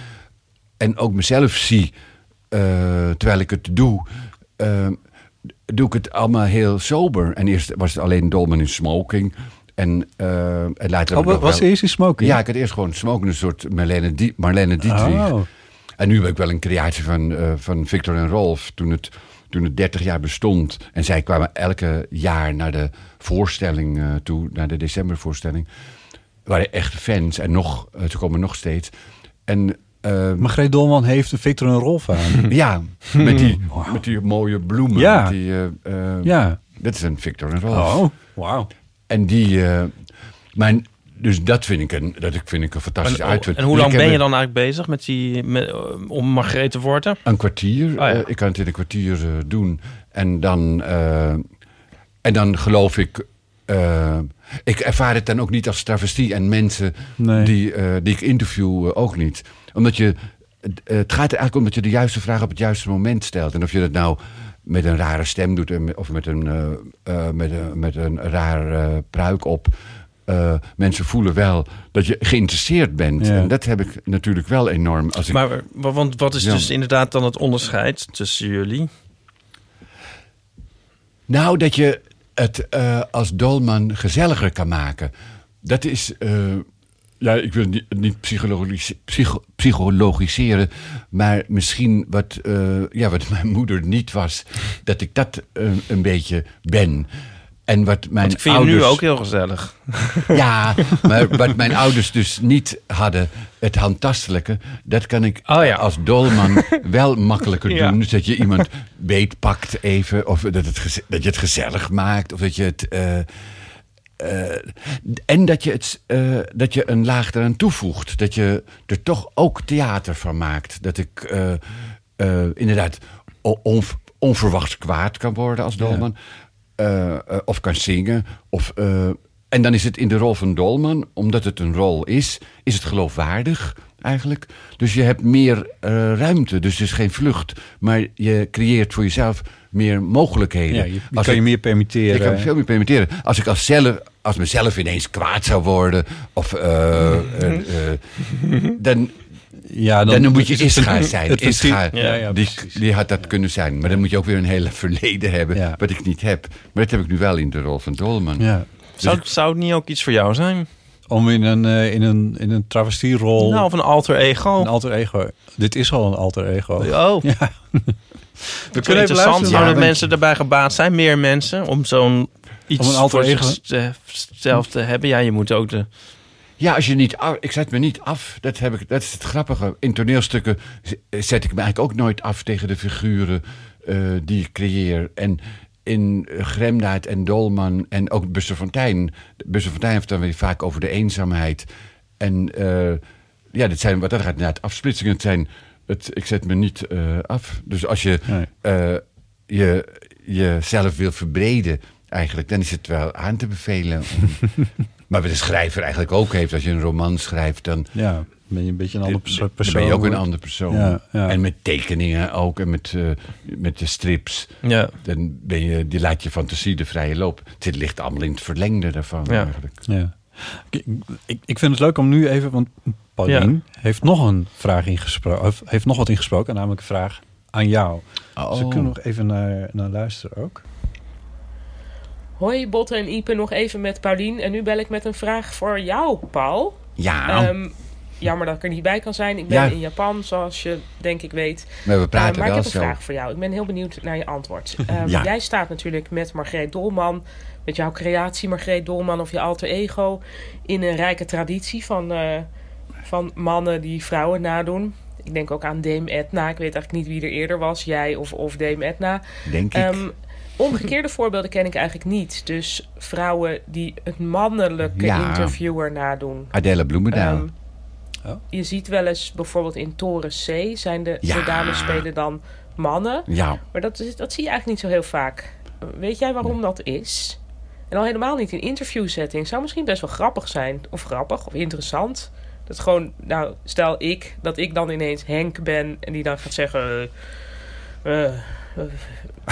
en ook mezelf zie terwijl ik het doe. Doe ik het allemaal heel sober. En eerst was het alleen Dolman in smoking. En, eh en later Oh, was wel- eerst in smoking? Ja, ik had eerst gewoon smoking, een soort Marlene, Die, Marlene Dietrich. Oh. En nu heb ik wel een creatie van, eh, van Victor en Rolf. Toen het, toen het 30 jaar bestond. En zij kwamen elke jaar naar de voorstelling eh, toe, naar de decembervoorstelling. waren echt fans en nog, ze komen nog steeds. En eh, Margreet Dolman heeft Victor een rol aan. ja, met die, met die mooie bloemen. Ja. Met die, eh, eh, ja. Dat is een Victor en Rolf. Oh, wauw. En die. eh, maar dus dat vind ik een, dat vind ik een fantastische En, uitvinding. en hoe lang ben je dan eigenlijk bezig met die, met, om Margreet te worden? Een kwartier. Oh ja. Ik kan het in een kwartier doen. En dan, eh, en dan geloof ik. eh, ik ervaar het dan ook niet als travestie. En mensen Nee. die, eh, die ik interview ook niet. Omdat je. het- het gaat er eigenlijk om dat je de juiste vraag op het juiste moment stelt. En of je dat nou met een rare stem doet. met- Of met een, eh, eh, met een, met een raar eh, pruik op. eh, mensen voelen wel dat je geïnteresseerd bent. Ja. En dat heb ik natuurlijk wel enorm. Als ik, Maar wa- want wat is Ja. dus inderdaad dan het onderscheid tussen jullie? Nou, dat je het eh, als dolman gezelliger kan maken. Dat is. Ja, ik wil niet, niet psycho- psychologiseren. Maar misschien wat, eh, ja, wat mijn moeder niet was. Dat ik dat eh, een beetje ben. En wat mijn Want ik vind ouders, je nu ook heel gezellig. Ja, maar wat mijn ouders dus niet hadden, het handtastelijke, dat kan ik Oh ja. als dolman wel makkelijker Ja. doen. Dus dat je iemand beetpakt even, of dat, het, dat je het gezellig maakt, of dat je het. eh, eh, en dat je, het, eh, dat je een laag eraan toevoegt. Dat je er toch ook theater van maakt. Dat ik eh, inderdaad o- onv- onverwachts kwaad kan worden als dolman. Of kan zingen. Of, en dan is het in de rol van dolman, omdat het een rol is, is het geloofwaardig eigenlijk. Dus je hebt meer ruimte. Dus het is geen vlucht. Maar je creëert voor jezelf meer mogelijkheden. Ja, je, je Als kan je meer permitteren. ik kan veel meer permitteren. Als ik als, zelf, als mezelf ineens kwaad zou worden, of eh, eh, eh, dan, ja, dan, moet je is Ischa zijn. Ischa, ventiel- Ja, ja, die, die had dat kunnen zijn. Maar dan moet je ook weer een hele verleden hebben, Ja. wat ik niet heb. Maar dat heb ik nu wel in de rol van Dolman. Ja. Zou, zou het niet ook iets voor jou zijn? Om in een, eh, in een, in een travestierol... Nou, of een alter ego. Een alter ego. Dit is al een alter ego. Oh, Ja. We het kunnen interessant. Zouden mensen daarbij gebaat zijn? Meer mensen om zo'n iets Om een voor zichzelf te hebben? Ja, je moet ook de... Ja, als je niet af, ik zet me niet af. Dat, heb ik, dat is het grappige. In toneelstukken zet ik me eigenlijk ook nooit af tegen de figuren eh, die ik creëer. En in Gremdaad en Dolman en ook Buster Fontijn. Buster Fontijn heeft dan weer vaak over de eenzaamheid. En eh, ja, dat zijn, wat dat gaat naar het afsplitsingen. Het zijn, het, ik zet me niet eh, af. Dus als je Nee. eh, je jezelf wil verbreden, eigenlijk, dan is het wel aan te bevelen. om- maar wat de schrijver eigenlijk ook heeft, als je een roman schrijft, dan Ja, ben je een beetje een ander perso- dan persoon. ben je ook een ander persoon. Ja, ja. En met tekeningen ook, en met, eh, met de strips. Ja. Dan ben je, die laat je fantasie de vrije loop. Het ligt allemaal in het verlengde daarvan Ja. eigenlijk. Ja. Ik, ik, ik vind het leuk om nu even, want Paulien heeft nog een vraag ingesproken, of heeft nog wat ingesproken, namelijk een vraag aan jou. Oh. Dus we kunnen nog even naar, naar luisteren ook. Hoi Botte en Ipe, nog even met Paulien. En nu bel ik met een vraag voor jou, Paul. Ja, Ehm, jammer dat ik er niet bij kan zijn. Ik ben Ja. in Japan, zoals je denk ik weet. maar we Eh, praten maar ik heb een vraag voor jou. Ik ben heel benieuwd naar je antwoord. Ehm, Ja. Jij staat natuurlijk met Margreet Dolman, met jouw creatie Margreet Dolman of je alter ego, in een rijke traditie van, eh, van mannen die vrouwen nadoen. Ik denk ook aan Dame Edna. Ik weet eigenlijk niet wie er eerder was, jij of, of Dame Edna. Denk ik. Omgekeerde voorbeelden ken ik eigenlijk niet. Dus vrouwen die het mannelijke Ja. interviewer nadoen. Adele Bloemendaal. Ehm, Oh. Je ziet wel eens bijvoorbeeld in Toren C zijn de, Ja. de dames spelen dan mannen. ja, Maar dat, is, dat zie je eigenlijk niet zo heel vaak. Weet jij waarom dat is? En al helemaal niet in interviewsetting. Zou misschien best wel grappig zijn. Of grappig, of interessant. Dat gewoon, nou, stel ik, dat ik dan ineens Henk ben en die dan gaat zeggen. eh,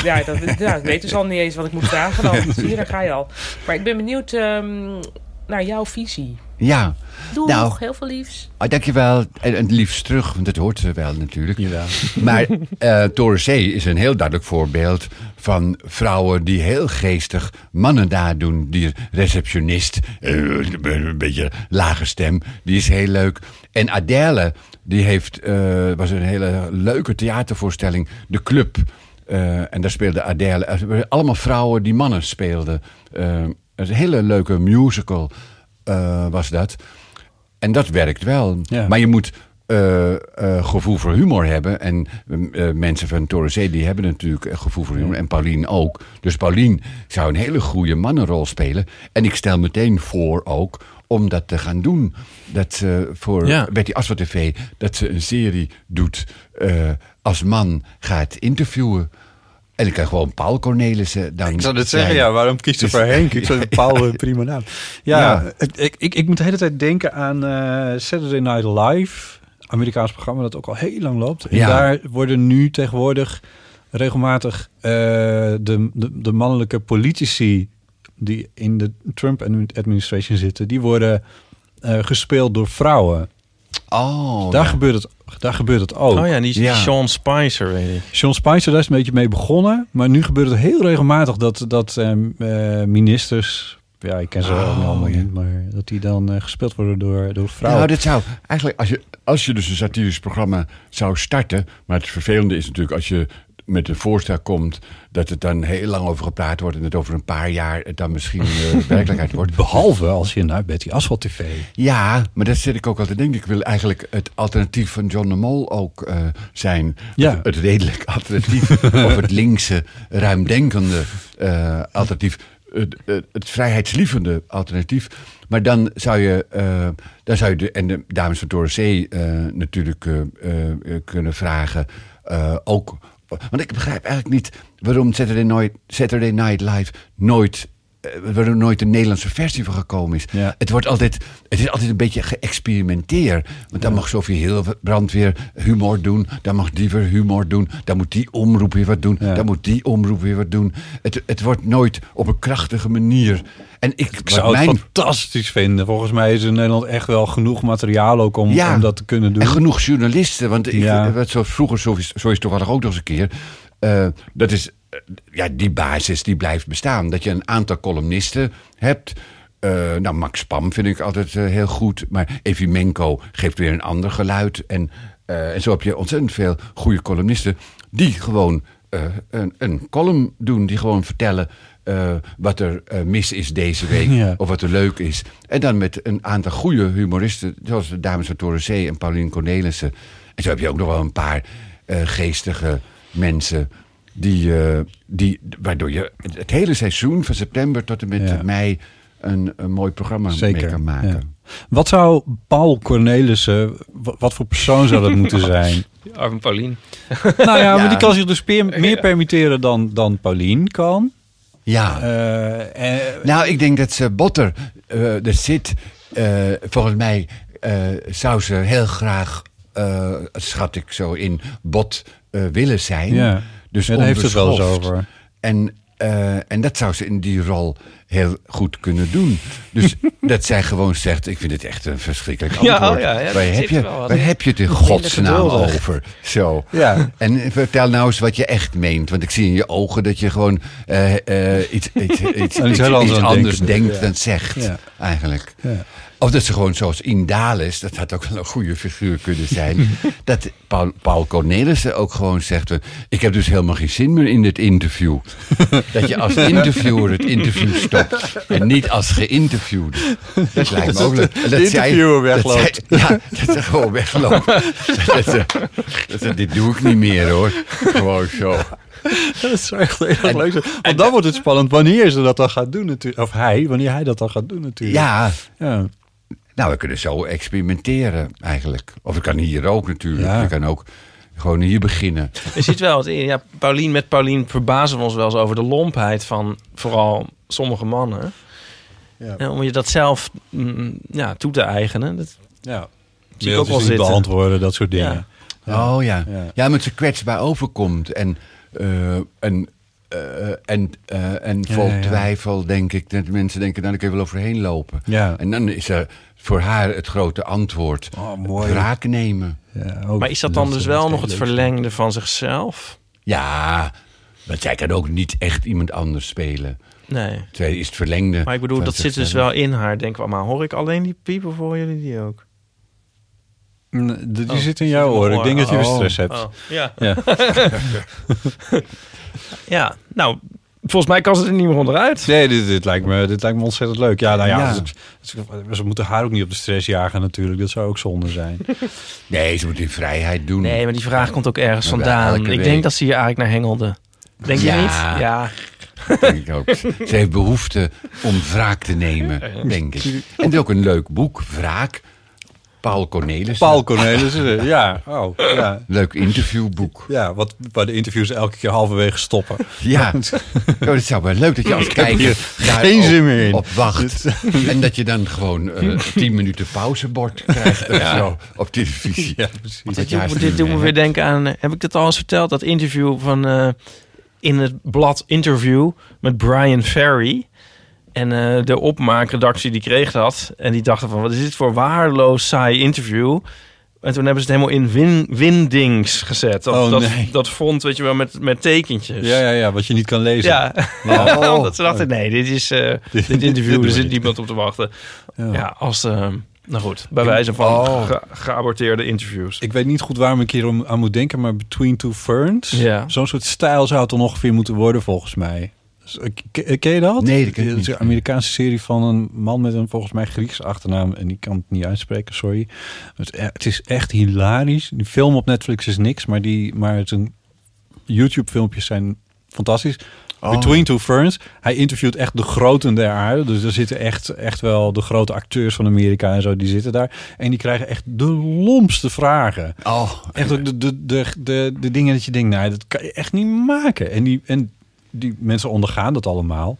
ja, dat, ja, ik weet dus al niet eens wat ik moet vragen dan. Zie je, daar ga je al. Maar ik ben benieuwd ehm, naar jouw visie. ja. Doeg, Nou. heel veel liefs. Ah, dankjewel. En, en liefst terug, want dat hoort ze wel natuurlijk. Ja. Maar eh Toren C is een heel duidelijk voorbeeld van vrouwen die heel geestig mannen daar doen. Die receptionist, eh, een beetje lage stem, die is heel leuk. En Adele, die heeft, eh, was een hele leuke theatervoorstelling, De Club. Eh, en daar speelde Adele. allemaal vrouwen die mannen speelden. Eh, een hele leuke musical eh, was dat. En dat werkt wel. Ja. Maar je moet gevoel voor humor hebben. En mensen van Toren C, die hebben natuurlijk gevoel voor humor. En Paulien ook. Dus Paulien zou een hele goede mannenrol spelen. En ik stel meteen voor ook om dat te gaan doen. Dat ze voor Ja. Betty Asphalt TV, dat ze een serie doet als man gaat interviewen. En ik kan gewoon Paul Cornelissen dan Ik zou zijn. zeggen, ja. Waarom kies je Dus- voor Henk? Ik zou Paul een prima naam. Ja, Ja. het- Ik, ik, ik moet de hele tijd denken aan eh, Saturday Night Live. Amerikaans programma dat ook al heel lang loopt. En Ja. daar worden nu tegenwoordig regelmatig eh, de, de, de mannelijke politici... die in de Trump-administration zitten... die worden eh, gespeeld door vrouwen. Oh, daar, ja. gebeurt het, daar gebeurt het ook. Oh ja, die Ja. Sean Spicer, weet ik. Sean Spicer, daar is een beetje mee begonnen. Maar nu gebeurt het heel regelmatig dat, dat ehm, eh, ministers... Ja, ik ken ze ook niet allemaal ja. niet, maar dat die dan eh, gespeeld worden door, door vrouwen. Nou, dit zou eigenlijk, als je, als je dus een satirisch programma zou starten. Maar het vervelende is natuurlijk als je met een voorstel komt. dat het dan heel lang over gepraat wordt. en het over een paar jaar het dan misschien eh, werkelijkheid wordt. Behalve als je naar Betty Asphalt TV... Ja, maar dat zit ik ook altijd te denken. Ik wil eigenlijk het alternatief van John de Mol ook eh, zijn. Ja. Het, het redelijk alternatief. of het linkse, ruimdenkende eh, alternatief. Het, het, het vrijheidslievende alternatief. Maar dan zou je, dan zou je de, en de dames van Toren C natuurlijk kunnen vragen. ook, want ik begrijp eigenlijk niet waarom Saturday Night, Saturday Night Live nooit waar er nooit een Nederlandse versie van gekomen is. Ja. Het, wordt altijd, het is altijd een beetje geëxperimenteerd. Want dan mag Sofie Hilbrand weer humor doen. Dan mag die weer humor doen. Dan moet die omroep weer wat doen. Ja. Dan moet die omroep weer wat doen. Het, het wordt nooit op een krachtige manier. En ik, Ik zou het fantastisch vinden. Volgens mij is in Nederland echt wel genoeg materiaal ook om, om dat te kunnen doen. En genoeg journalisten. Want ik, wat zoals vroeger, zo is, zo is toevallig ook nog eens een keer. eh, dat is, eh, ja, die basis die blijft bestaan. Dat je een aantal columnisten hebt. Eh, nou, Max Pam vind ik altijd eh, heel goed. Maar Evimenko geeft weer een ander geluid. En, eh, en zo heb je ontzettend veel goede columnisten. Die gewoon eh, een, een column doen. Die gewoon vertellen eh, wat er eh, mis is deze week. Ja. Of wat er leuk is. En dan met een aantal goede humoristen. Zoals de dames van Toren C en Paulien Cornelissen. En zo heb je ook nog wel een paar eh, geestige mensen. Die, eh, die, waardoor je het hele seizoen van september tot en met Ja. mei een, een mooi programma mee kan maken. ja. Wat zou Paul Cornelissen, wa- wat voor persoon zou dat moeten zijn? Arme Paulien. nou ja, maar die kan zich dus meer, meer permitteren dan, dan Paulien kan. Ja. Eh, Nou, ik denk dat ze Botter eh er zit. eh, volgens mij eh, zou ze heel graag, eh, schat ik zo in, bot eh, willen zijn. Ja. Dus Ja, daar heeft het wel eens over. En, eh, en dat zou ze in die rol heel goed kunnen doen. Dus dat zij gewoon zegt, ik vind het echt een verschrikkelijk antwoord. oh ja, ja, waar heb, je, waar heb je het in godsnaam over? Zo. Ja. En vertel nou eens wat je echt meent. Want ik zie in je ogen dat je gewoon eh, eh, iets, iets, iets, iets, anders denkt dan zegt. Ja. Eigenlijk. Of dat ze gewoon zoals Indales, dat had ook wel een goede figuur kunnen zijn. dat Paul, Paul Cornelissen ook gewoon zegt: van, Ik heb dus helemaal geen zin meer in dit interview. dat je als interviewer het interview stopt en niet als geïnterviewde. Dat lijkt me ook leuk. Dat zij- interviewer dat wegloopt. zij- ja, dat ze gewoon wegloopt. dat ze, dat ze, dit doe ik niet meer hoor. Gewoon zo. dat zou echt heel erg leuk zijn. Want dan wordt het spannend wanneer ze dat dan gaat doen natuurlijk. Of hij, wanneer hij dat dan gaat doen natuurlijk. Ja, ja. Nou, we kunnen zo experimenteren eigenlijk. Of ik kan hier ook natuurlijk. Ja. Je kan ook gewoon hier beginnen. Er zit wel wat in. Ja, Paulien, met Paulien verbazen we ons wel eens over de lompheid van vooral sommige mannen. Ja. En om je dat zelf mm, ja, toe te eigenen. Dat ja. zie ik ook wel zitten. beantwoorden, dat soort dingen. Ja. Oh ja. Ja. Ja, met ze kwetsbaar overkomt. En, eh, en, eh, en, eh, en vol ja, ja. twijfel denk ik. Dat mensen denken, nou, daar kun je wel overheen lopen. Ja. En dan is er voor haar het grote antwoord. Oh, mooi. Wraak nemen. Ja, ook- Maar is dat dan dus wel nog het verlengde van zichzelf? Ja, want zij kan ook niet echt iemand anders spelen. Nee. Zij is het verlengde. Maar ik bedoel, dat zit dus wel in haar. Denk ik, maar hoor ik alleen die piepen voor jullie die ook? Die Oh, zit in jouw oren. Ik denk dat je weer Oh. stress hebt. Oh, ja. Ja. ja, nou, volgens mij kan ze er niet meer onderuit. Nee, dit, dit, lijkt me, dit lijkt me ontzettend leuk. Ja, nou ja, Ja. Ze, moeten haar ook niet op de stress jagen natuurlijk. Dat zou ook zonde zijn. Nee, ze moet in vrijheid doen. Nee, maar die vraag komt ook ergens Maar vandaan. Ik week. denk dat ze hier eigenlijk naar hengelde. Denk je niet? Ja. denk ik ook. Ze heeft behoefte om wraak te nemen, denk ik. En het is ook een leuk boek, Wraak. Paul Cornelissen. Paul Cornelissen, ja. Oh, ja. Leuk interviewboek. Ja, wat, waar de interviews elke keer halverwege stoppen. Ja, oh, dat zou wel leuk dat je als kijker daar geen op, zin meer in. op wacht. en dat je dan gewoon eh, tien minuten pauzebord krijgt of zo, op televisie. Ja, precies. Dat Dit, dit doet me weer denken aan... eh, Heb ik dat al eens verteld? Dat interview van... eh, in het blad Interview met Brian Ferry. En eh, de opmaakredactie die kreeg dat. En die dachten van... Wat is dit voor waardeloos saai interview? En toen hebben ze het helemaal in win, windings gezet. Dat, Oh, dat, nee. dat font, weet je wel, met, met tekentjes. Ja, ja, ja, wat je niet kan lezen. Ja, Ja. omdat ze dachten, nee, dit is eh, dit interview, er zit niemand op te wachten. Ja. Ja, als, eh, nou goed, bij wijze van Oh. ge- geaborteerde interviews. Ik weet niet goed waarom ik hier om- aan moet denken, maar Between Two Ferns. Ja. Zo'n soort stijl zou het dan ongeveer moeten worden, volgens mij. Eh, ke- Ken je dat? Nee, dat ken ik is niet. een Amerikaanse serie van een man met een volgens mij Griekse achternaam. En die kan het niet uitspreken, sorry. Het, eh, het is echt hilarisch. Die film op Netflix is niks, maar, die, maar het een YouTube-filmpjes zijn fantastisch. Oh. Between Two Ferns. Hij interviewt echt de groten der aarde. Dus er zitten echt, echt wel de grote acteurs van Amerika en zo. Die zitten daar. En die krijgen echt de lompste vragen. Oh, Echt ook de, de, de, de, de dingen dat je denkt, nou, dat kan je echt niet maken. En die, en die mensen ondergaan dat allemaal.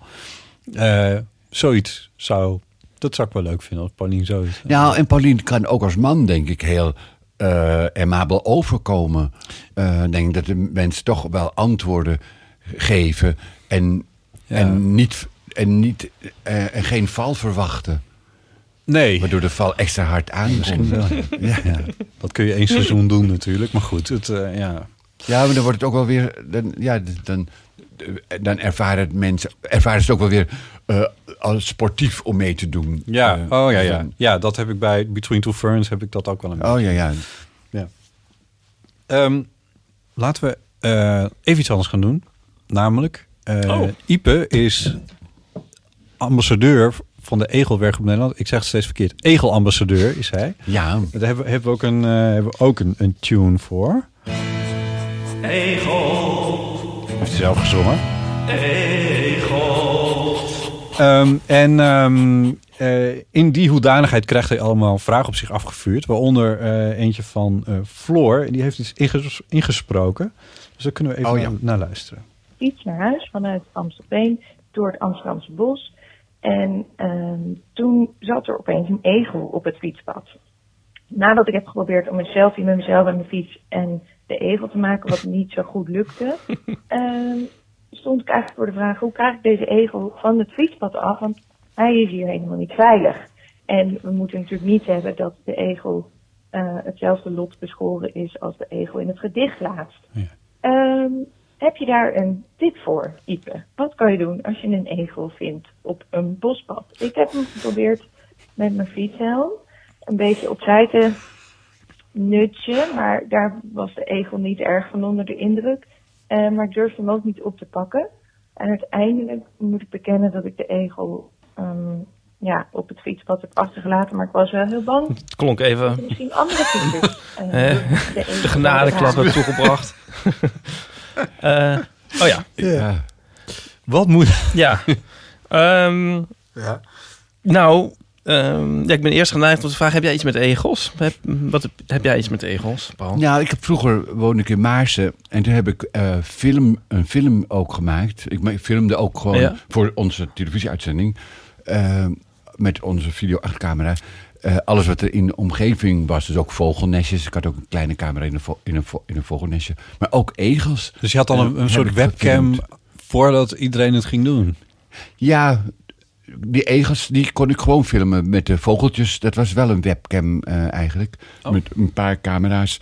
Eh, zoiets zou, dat zou ik wel leuk vinden als Paulien zoiets. Nou, en Paulien kan ook als man, denk ik, heel amabel overkomen. Eh, Ik denk dat de mensen toch wel antwoorden geven en, Ja. en, niet, en, niet, en geen val verwachten. Nee, Waardoor de val extra hard aankomt. wel. Ja. ja, dat kun je één seizoen doen natuurlijk. Maar goed, het, ja. ja, maar dan wordt het ook wel weer... Dan, ja, dan, dan ervaren, het mensen, ervaren ze het ook wel weer eh, als sportief om mee te doen. Ja, Eh, oh ja, ja. dan- Ja, dat heb ik bij Between Two Ferns heb ik dat ook wel een beetje. Oh ja, ja. Ehm, laten we eh, even iets anders gaan doen. Namelijk, eh, Oh. Ipe is ambassadeur van de Egelwerk op Nederland. Ik zeg het steeds verkeerd. Egelambassadeur is hij. Ja, Daar hebben, hebben we ook een, eh, hebben we ook een, een tune voor. Egel. Heeft hij zelf gezongen. Ehm, en ehm, eh, in die hoedanigheid krijgt hij allemaal vragen op zich afgevuurd. Waaronder eh, eentje van eh, Floor. En die heeft iets inges- ingesproken. Dus daar kunnen we even Oh, ja. naar, naar luisteren. fiets naar huis vanuit Amstelveen door het Amsterdamse bos. En ehm, toen zat er opeens een egel op het fietspad. Nadat ik heb geprobeerd om een selfie met mezelf en mijn fiets en de egel te maken, wat niet zo goed lukte, ehm, stond ik eigenlijk voor de vraag: hoe krijg ik deze egel van het fietspad af? Want hij is hier helemaal niet veilig. En we moeten natuurlijk niet hebben dat de egel eh, hetzelfde lot beschoren is als de egel in het gedicht laatst. Ja. Ehm, heb je daar een tip voor, Ipe? Wat kan je doen als je een egel vindt op een bospad? Ik heb hem geprobeerd met mijn fietshelm een beetje opzij te nutje, maar daar was de egel niet erg van onder de indruk. Eh, maar ik durfde hem ook niet op te pakken. En uiteindelijk moet ik bekennen dat ik de egel ehm, ja, op het fietspad heb achtergelaten, maar ik was wel heel bang. Het klonk even Misschien andere fietsers. eh, de genadeklap hebben toegebracht. Eh, oh ja, ja. Wat moet... ja. Ehm, Nou, ehm, ja, ik ben eerst geneigd om te vragen, heb jij iets met egels? Heb, wat, heb- jij iets met egels, Paul? Nou, ik heb vroeger woonde ik in Maarsen en toen heb ik eh, film, een film ook gemaakt. Ik filmde ook gewoon Ja. voor onze televisieuitzending eh, met onze video-achtcamera. eh, alles wat er in de omgeving was, dus ook vogelnestjes. Ik had ook een kleine camera in een, vo- in een, vo- in een vogelnestje. Maar ook egels. Dus je had al een, soort webcam gefilmd. voordat iedereen het ging doen. Ja, die egels die kon ik gewoon filmen met de vogeltjes. Dat was wel een webcam eh, eigenlijk. Oh. Met een paar camera's.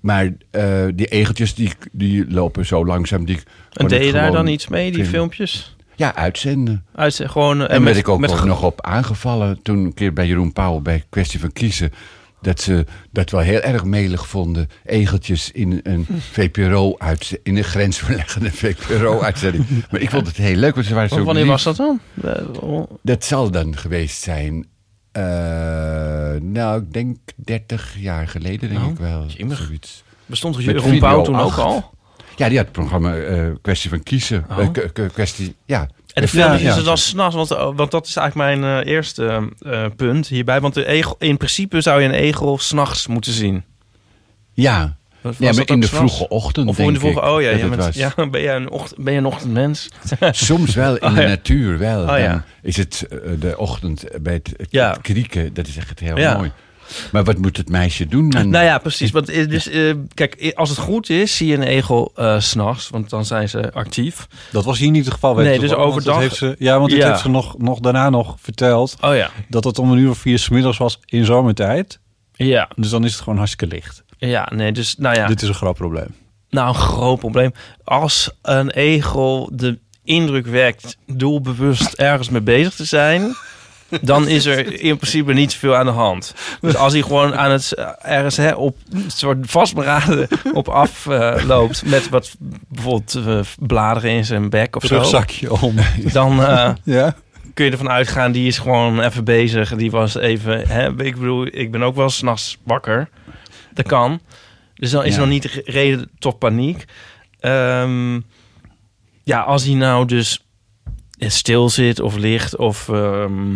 Maar eh, die egeltjes die, die lopen zo langzaam. Die en deed je daar dan iets mee, die filmen. filmpjes? Ja, uitzenden. Uit, gewoon, eh, En met- werd ik ook, met ook nog op aangevallen. Toen een keer bij Jeroen Pauw bij Kwestie van Kiezen. Dat ze dat wel heel erg melig vonden. Egeltjes in een VPRO uit in een grensverleggende VPRO-uitzending. Maar ik vond het heel leuk, want ze waren zo wanneer lief. was dat dan? Eh, Dat zal dan geweest zijn. eh, nou, ik denk 30 jaar geleden, denk Oh, ik wel. jemig. Zoiets. Bestond Met Jeroen Pauw toen ook al? Ja, die had het programma eh, Kwestie van Kiezen. Oh. Kwestie, ja. En de film is het dan s'nachts, want, eh, want dat is eigenlijk mijn eh, eerste eh, punt hierbij. Want de egel, in principe zou je een egel s'nachts moeten zien. Ja, Was ja maar in de vroege ochtend, Of denk in de vroege, oh ja, ja, met- ja ben, jij een ochtend, ben je een ochtendmens? Soms wel in Oh, de natuur, wel. Oh, Dan ja. is het de ochtend bij het, het, krieken, dat is echt heel mooi. Maar wat moet het meisje doen? Nou ja, precies. Want, eh, dus, eh, kijk, eh, als het goed is, zie je een egel eh, s s'nachts, want dan zijn ze actief. Dat was hier niet het geval. weet Nee, dus wel, overdag- heeft ze, ja, want Ja. heeft ze nog, nog daarna nog verteld. Oh ja. Dat het om een uur of vier 's middags was in zomertijd. Ja, Dus dan is het gewoon hartstikke licht. ja, nee, dus nou ja. Dit is een groot probleem. Nou, een groot probleem. Als een egel de indruk wekt doelbewust ergens mee bezig te zijn, dan is er in principe niet zoveel aan de hand. Dus als hij gewoon aan het eh, ergens hè, op een soort vastberaden op af eh, loopt met wat bijvoorbeeld eh, bladeren in zijn bek of zo, Rugzakje om. dan ja? kun je ervan uitgaan die is gewoon even bezig. Die was even, hè, ik bedoel, ik ben ook wel s'nachts wakker. Dat kan. Dus dan is Ja. er nog niet de reden tot paniek. Ehm, ja, als hij nou dus stil zit of ligt of ehm,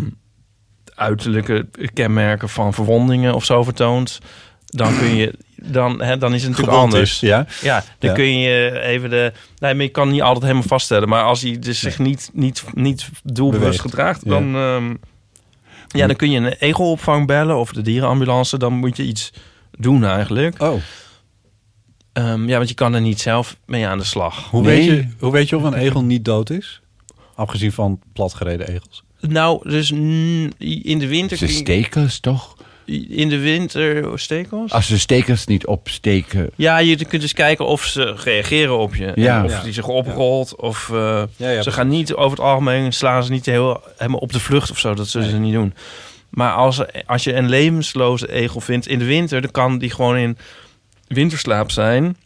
uiterlijke kenmerken van verwondingen of zo vertoont, dan kun je, dan, hè, dan is het natuurlijk Gewond anders. is, ja. Ja, dan Ja. kun je even de. Nee, maar je kan niet altijd helemaal vaststellen. Maar als hij dus zich niet, niet, niet doelbewust Beweegt. gedraagt, Ja. dan. ehm, ja, dan kun je een egelopvang bellen of de dierenambulance. Dan moet je iets doen eigenlijk. Oh. Ehm, ja, want je kan er niet zelf mee aan de slag. Hoe, Nee. weet je, hoe weet je of een egel niet dood is? Afgezien van platgereden egels. Nou, dus in de winter. Ze stekels toch? In de winter oh, stekels? Als ze stekels niet opsteken... Ja, je kunt dus kijken of ze reageren op je. Ja. Of Ja. die zich oprolt. Of eh, Ja, ja, ze precies. gaan niet over het algemeen slaan ze niet heel, helemaal op de vlucht of zo. Dat zullen ze niet doen. Maar als, als je een levensloze egel vindt in de winter, dan kan die gewoon in winterslaap zijn.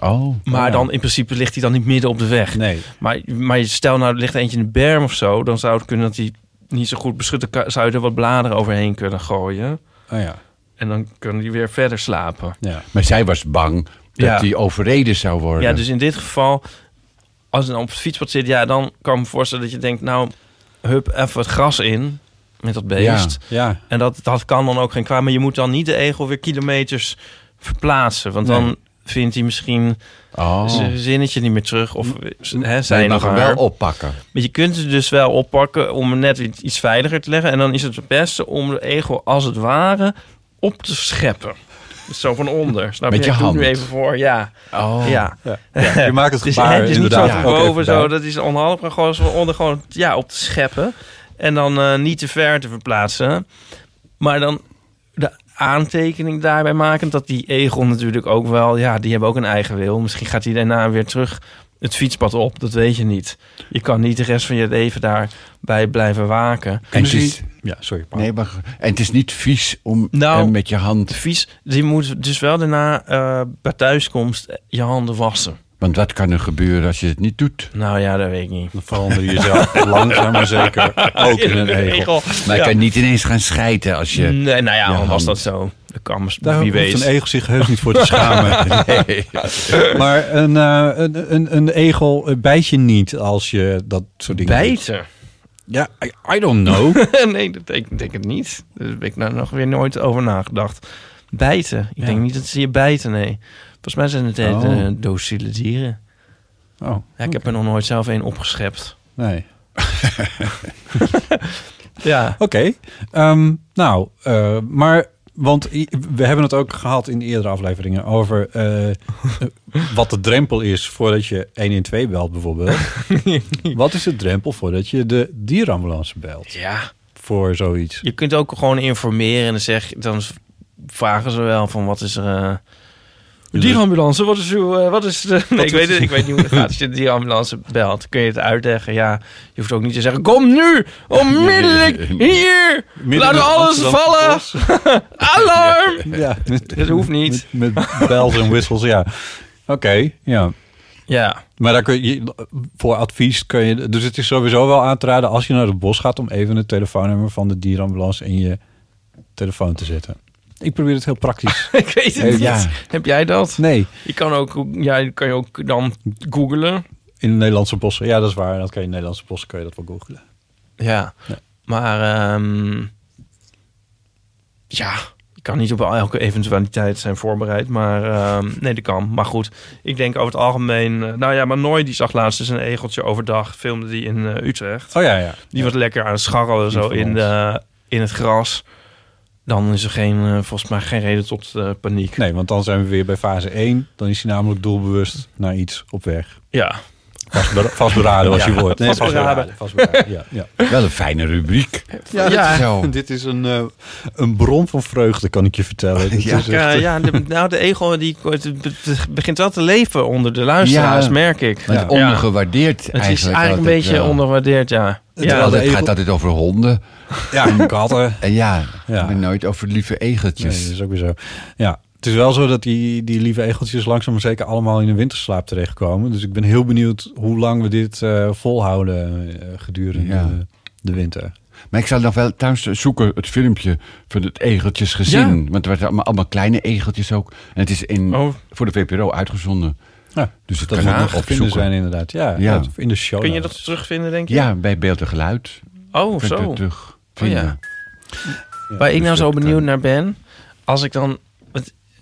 Oh, Maar ja. dan in principe ligt hij dan niet midden op de weg. Nee. Maar, maar stel nou, er ligt eentje in de berm of zo, dan zou het kunnen dat hij niet zo goed beschut kan- zou je er wat bladeren overheen kunnen gooien. Oh ja. En dan kan hij weer verder slapen. ja. maar zij was bang dat Ja. hij overreden zou worden. Ja, dus in dit geval, als hij dan op het fietspad zit, ja, dan kan ik me voorstellen dat je denkt, nou, hup, even het gras in met dat beest. Ja. En dat, dat kan dan ook geen kwaad, maar je moet dan niet de egel weer kilometers verplaatsen, want dan. Vindt hij misschien Oh. zijn zinnetje niet meer terug of hè, zijn mag nog hem wel oppakken. Maar je kunt het dus wel oppakken om hem net iets- veiliger te leggen. En dan is het het beste om de egel als het ware op te scheppen. Zo van onder. Snap Met je? je nu even voor, ja. Oh. Ja. Ja. Ja, je maakt het Dus, gebaar dus niet zo van boven, zo, dat is onhandig. Maar gewoon zo van onder gewoon ja, op te scheppen. En dan eh, niet te ver te verplaatsen. Maar dan aantekening daarbij maken... dat die egel natuurlijk ook wel... ja, die hebben ook een eigen wil. Misschien gaat hij daarna weer terug het fietspad op. Dat weet je niet. Je kan niet de rest van je leven daarbij blijven waken. En het is, Ja, sorry. Paul. nee, maar, en het is niet vies om Nou, hem met je hand... Vies, die moet dus wel daarna eh, bij thuiskomst je handen wassen. Want wat kan er gebeuren als je het niet doet? Nou ja, dat weet ik niet. Dan verander je jezelf langzaam maar zeker ook in een egel. Maar je Ja. kan niet ineens gaan schijten als je... Nee, nou ja, was dat zo. Dat kan maar Daar wie hoeft weet. een egel zich heus niet voor te schamen. Nee. Maar een, eh, een, een, een egel eh, bijt je niet als je dat soort dingen doet. Bijten? Ja, I, I don't know. nee, dat denk, ik denk niet. Daar heb ik nou nog weer nooit over nagedacht. Bijten? Ik Ja. denk niet dat ze je bijten, nee. Volgens mij zijn het Oh. uh, docile dieren. Oh, Ja, ik heb er nog nooit zelf een opgeschept. nee. Ja. Oké. Ehm, nou, eh, maar... Want we hebben het ook gehad in eerdere afleveringen over eh, wat de drempel is voordat je 112 belt bijvoorbeeld. wat is de drempel voordat je de dierenambulance belt Ja. voor zoiets? Je kunt ook gewoon informeren en dan, zeg, dan vragen ze wel van wat is er... eh dierenambulance, wat is uw... eh, wat is de... Nee, ik weet, het, ik weet niet hoe het gaat. Als je de dierenambulance belt, kun je het uitleggen. Ja, je hoeft ook niet te zeggen... Kom nu, onmiddellijk, hier! Laat alles vallen! Alarm! Ja, met, Dat hoeft niet. Met, met bells en whistles, ja. Oké, ja. Ja. Maar daar kun je, voor advies kun je... Dus het is sowieso wel aan te raden als je naar het bos gaat... om even het telefoonnummer van de dierenambulance in je telefoon te zetten. Ik probeer het heel praktisch. ik weet het niet. ja. Heb jij dat? Nee, Je kan ook, ja, je kan je ook dan googlen. in de Nederlandse bossen. Ja, dat is waar. Dat kan je in de Nederlandse bossen kan je dat wel googlen. Ja. Ja. Maar ehm, ja, je kan niet op elke eventualiteit zijn voorbereid. Maar ehm, nee, dat kan. Maar goed, ik denk over het algemeen... eh, nou ja, maar Nooi die zag laatst eens een egeltje overdag. Filmde die in eh, Utrecht. Oh ja, ja. Die was lekker aan het scharrelen zo in, de, in het gras. Dan is er geen, eh, volgens mij geen reden tot eh, paniek. Nee, want dan zijn we weer bij fase 1. Dan is hij namelijk doelbewust naar iets op weg. Ja, Vastberaden was Ja, je woord. vastberaden. vastberaden, ja, ja. Wel een fijne rubriek. Ja, Ja. Zo. dit is een, eh, een bron van vreugde, kan ik je vertellen. Ja. is echt, eh, ja de, nou, de egel die begint wel te leven onder de luisteraars, Ja. merk ik. Het ondergewaardeerd Het is eigenlijk. eigenlijk een beetje wel. onderwaardeerd, ja. Terwijl Ja, het egel- gaat altijd over honden. ja, katten. En ja, Ja. maar nooit over lieve Nee, egeltjes. dat is ook weer zo. Ja, het is wel zo dat die, die lieve egeltjes langzaam maar zeker allemaal in de winterslaap terechtkomen. Dus ik ben heel benieuwd hoe lang we dit eh, volhouden eh, gedurende Ja. de, de winter. Maar ik zal nog wel thuis zoeken, het filmpje van het egeltjesgezin. Ja. Want er waren allemaal, allemaal kleine egeltjes ook. En het is in, Oh. voor de VPRO uitgezonden. Ja, Dus het dat kan nog opzoeken. zijn inderdaad. Ja, in de show. kun je dat terugvinden, denk je? Ja, bij Beeld en Geluid. Oh, zo. het terug Oh, ja. vinden. Waar ik dus nou zo benieuwd naar ben, als ik dan...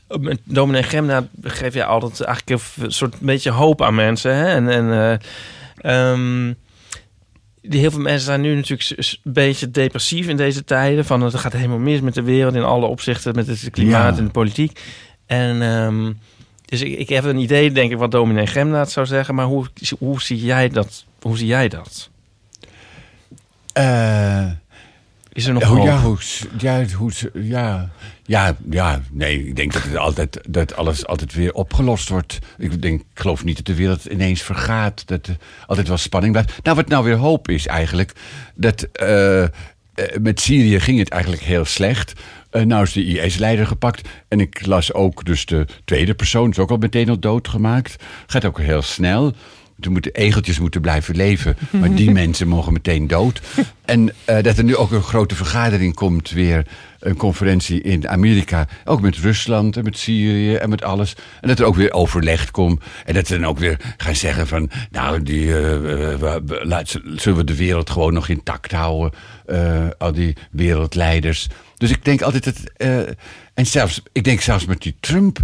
Met dominee Gemna geef je altijd eigenlijk een soort beetje hoop aan mensen. Hè? En, en eh, ehm, die heel veel mensen zijn nu natuurlijk een beetje depressief in deze tijden. Van het gaat helemaal mis met de wereld in alle opzichten, met het klimaat Ja. en de politiek. En ehm, dus ik, ik heb een idee, denk ik, wat dominee Gemna het zou zeggen. Maar hoe, hoe zie jij dat? Hoe zie jij dat? Eh, Is er nog oh, hoop? ja, hoe, ja, hoe, ja, ja, ja, nee, ik denk dat, het altijd, dat alles altijd weer opgelost wordt. Ik, denk, ik geloof niet dat de wereld ineens vergaat. Dat er altijd wel spanning blijft. Nou, wat nou weer hoop is eigenlijk, dat eh, eh, met Syrië ging het eigenlijk heel slecht. Eh, nou is de IS-leider gepakt. En ik las ook dus de tweede persoon, is ook al meteen al doodgemaakt. Gaat ook heel snel. Toen moeten egeltjes moeten blijven leven. Maar die mensen mogen meteen dood. En eh, dat er nu ook een grote vergadering komt weer. Een conferentie in Amerika. Ook met Rusland en met Syrië en met alles. En dat er ook weer overlegd komt. En dat ze dan ook weer gaan zeggen van... Nou, die, we- we- laat- zullen we de wereld gewoon nog intact houden? Al die wereldleiders. Dus ik denk altijd dat... en zelfs, ik denk zelfs met die Trump...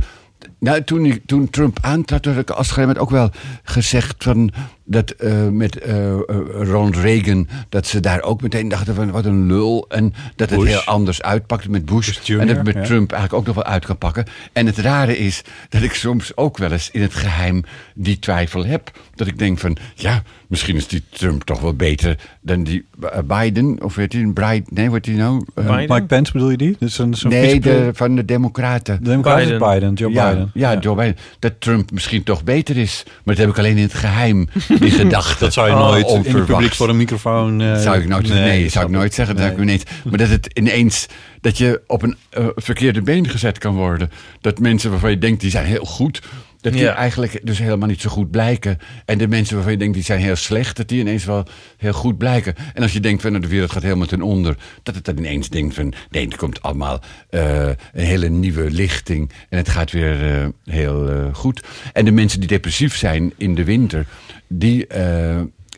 Nou, toen, toen Trump aantrad, had ik als gegeven ook wel gezegd van dat eh, met eh, eh, Ronald Reagan, dat ze daar ook meteen dachten van wat een lul. En dat het Bush. heel anders uitpakte met Bush. En dat het met ja. Trump eigenlijk ook nog wel uit kan pakken. En het rare is dat ik soms ook wel eens in het geheim die twijfel heb. Dat ik denk van, ja, misschien is die Trump toch wel beter dan die Biden. Of weet je, Bright, nee, wat die nou? Mike Pence bedoel je die? Dus een, zo'n nee, de, van de Democraten. de Democraten Biden. Biden. Joe ja, Biden. Ja, Joe Biden. Dat Trump misschien toch beter is. Maar dat heb ik alleen in het geheim, die gedachte. Dat zou je Oh, nooit in het publiek voor een microfoon... eh, zou ik nooit, nee, zou ik nooit zeggen. Dat Nee. zou ik ineens, maar dat het ineens, dat je op een eh, verkeerde been gezet kan worden. Dat mensen waarvan je denkt, die zijn heel goed. Dat die Ja. eigenlijk dus helemaal niet zo goed blijken. En de mensen waarvan je denkt, die zijn heel slecht. Dat die ineens wel heel goed blijken. En als je denkt, van nou, de wereld gaat helemaal ten onder. Dat het dan ineens denkt van, nee, er komt allemaal eh, een hele nieuwe lichting. En het gaat weer eh, heel eh, goed. En de mensen die depressief zijn in de winter, die...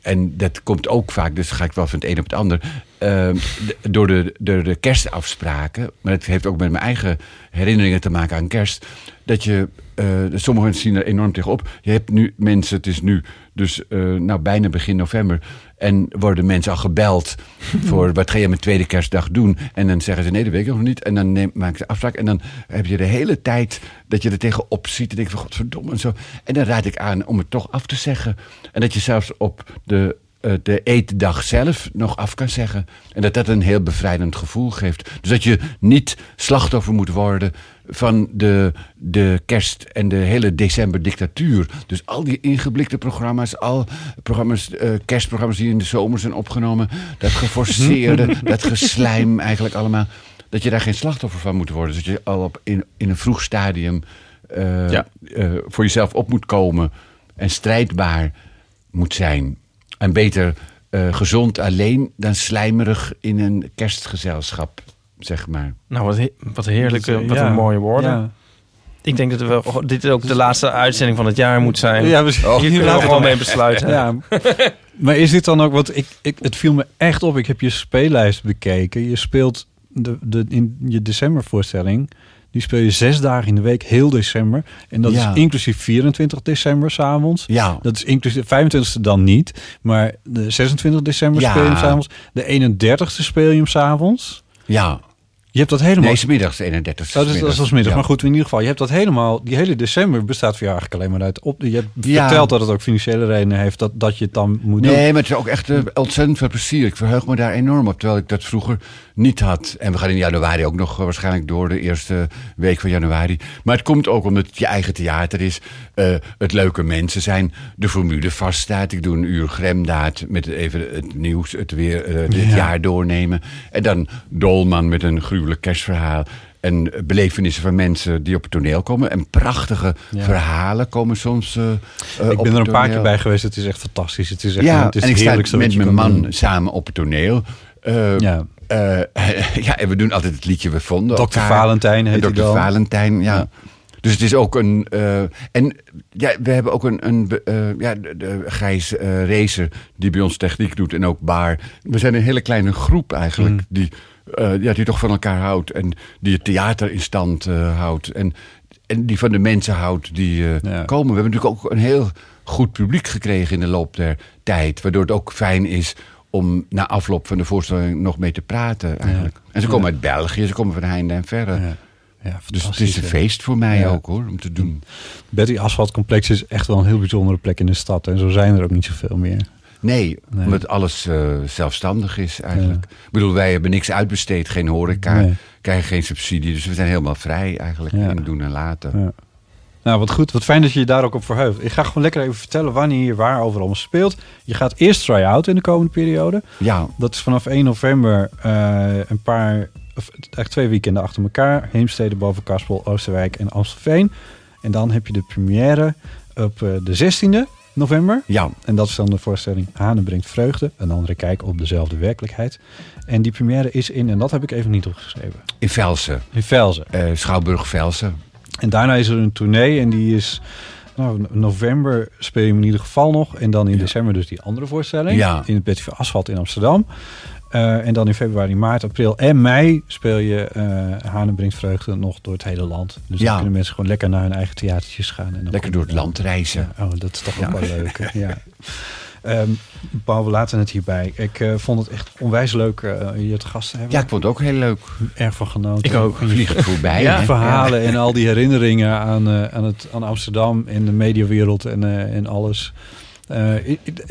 en dat komt ook vaak, dus ga ik wel van het een op het ander. D- door, de, door de kerstafspraken. Maar het heeft ook met mijn eigen herinneringen te maken aan kerst. Dat je, eh sommige mensen zien er enorm tegenop. Je hebt nu mensen, het is nu dus eh, nou, bijna begin november. En worden mensen al gebeld voor wat ga je met tweede kerstdag doen? En dan zeggen ze nee, dat weet ik nog niet. En dan neem, maken ze afspraak. En dan heb je de hele tijd dat je er tegenop ziet. En denk van godverdomme en zo. En dan raad ik aan om het toch af te zeggen. En dat je zelfs op de de eetdag zelf nog af kan zeggen. En dat dat een heel bevrijdend gevoel geeft. Dus dat je niet slachtoffer moet worden van de, de kerst en de hele december dictatuur. Dus al die ingeblikte programma's, al programma's, eh, kerstprogramma's die in de zomer zijn opgenomen. Dat geforceerde, dat geslijm eigenlijk allemaal. Dat je daar geen slachtoffer van moet worden. Dus dat je al op in, in een vroeg stadium eh, Ja. eh, voor jezelf op moet komen. En strijdbaar moet zijn. En beter eh, gezond alleen dan slijmerig in een kerstgezelschap. zeg maar. Nou, wat, he- wat heerlijk, Dus, eh, wat ja. een mooie woorden. Ja. Ik denk dat we, oh, dit ook de laatste uitzending van het jaar moet zijn. Ja, we- Hier kunnen we laten we gewoon dan- mee besluiten. Ja. maar is dit dan ook wat ik, ik? Het viel me echt op. Ik heb je speellijst bekeken. Je speelt de, de, in je decembervoorstelling. Die speel je zes dagen in de week, heel december. En dat Ja. is inclusief 24 december s'avonds. Ja. Dat is inclusief 25e dan niet. Maar de 26 december Ja. speel je hem s'avonds. De 31ste speel je hem s'avonds. Ja. Je hebt dat helemaal... Nee, 's middags, 31 Oh, dus dat is als middag. Ja. Maar goed, in ieder geval, je hebt dat helemaal... Die hele december bestaat voor jou eigenlijk alleen maar uit... Op, je hebt Ja. verteld dat het ook financiële redenen heeft... dat, dat je het dan moet doen. Nee, maar het is ook echt eh, ontzettend veel plezier. Ik verheug me daar enorm op, terwijl ik dat vroeger niet had. En we gaan in januari ook nog eh, waarschijnlijk door, de eerste week van januari. Maar het komt ook omdat het je eigen theater is. eh, het leuke mensen zijn. De formule vaststaat. Ik doe een uur gremdaad met even het nieuws, het weer eh, dit Ja. jaar doornemen. En dan Dolman met een gruwelijk kerstverhaal. En belevenissen van mensen die op het toneel komen. En prachtige Ja. verhalen komen soms ik ben er een paar keer bij geweest. Het is echt fantastisch. Het is echt Ja, het is en ik sta met mijn man doen. samen op het toneel. Eh, Ja. eh, ja, en we doen altijd het liedje We vonden Dr. elkaar. Valentijn heet Dr. Valentijn, ja. Ja. Dus het is ook een... eh, en ja, we hebben ook een... een eh, ja, de, de Gijs Racer die bij ons techniek doet en ook Baar. We zijn een hele kleine groep eigenlijk Mm. die, ja, die toch van elkaar houdt. En die het theater in stand houdt. En, en die van de mensen houdt die Ja. komen. We hebben natuurlijk ook een heel goed publiek gekregen in de loop der tijd. Waardoor het ook fijn is om na afloop van de voorstelling nog mee te praten eigenlijk. En ze komen uit België, ze komen van heinde en verre. Ja. Ja, Dus het is een feest voor mij Ja. ook hoor, om te doen. Betty Asfaltcomplex is echt wel een heel bijzondere plek in de stad. En zo zijn er ook niet zoveel meer. Nee, Nee. omdat alles eh, zelfstandig is eigenlijk. Ik bedoel, wij hebben niks uitbesteed, geen horeca, Nee. krijgen geen subsidie. Dus we zijn helemaal vrij eigenlijk in doen en laten. Nou, wat goed. Wat fijn dat je je daar ook op verheugt. Ik ga gewoon lekker even vertellen wanneer je waar over allemaal speelt. Je gaat eerst try-out in de komende periode. Ja, Dat is vanaf 1 november eh, een paar, of eigenlijk twee weekenden achter elkaar. Heemstede, Bovenkaspel, Oosterwijk en Amstelveen. En dan heb je de première op eh, de 16e november. ja, En dat is dan de voorstelling Hanen brengt vreugde. Een andere kijk op dezelfde werkelijkheid. En die première is in, en dat heb ik even niet opgeschreven, in Velsen. in Velzen. eh, Schouwburg Velsen. En daarna is er een tournee en die is... Nou, november speel je hem in ieder geval nog. En dan in december dus die andere voorstelling. Ja. In het Betty van Asfalt in Amsterdam. Eh, en dan in februari, maart, april en mei speel je eh Hanen brengt vreugde nog door het hele land. Dus Ja. dan kunnen mensen gewoon lekker naar hun eigen theatertjes gaan. En dan Lekker door het land reizen. Ja, oh, dat is toch ook wel leuk. Ja. Ehm, Paul, we laten het hierbij. Ik eh, vond het echt onwijs leuk eh, je te gast te hebben. Ja, ik vond het ook heel leuk. Erg van genoten. Ik ook. Vliegen voorbij. Ja. hè? verhalen en al die herinneringen aan, eh, aan, het, aan Amsterdam en de mediawereld en, eh, en alles. Eh,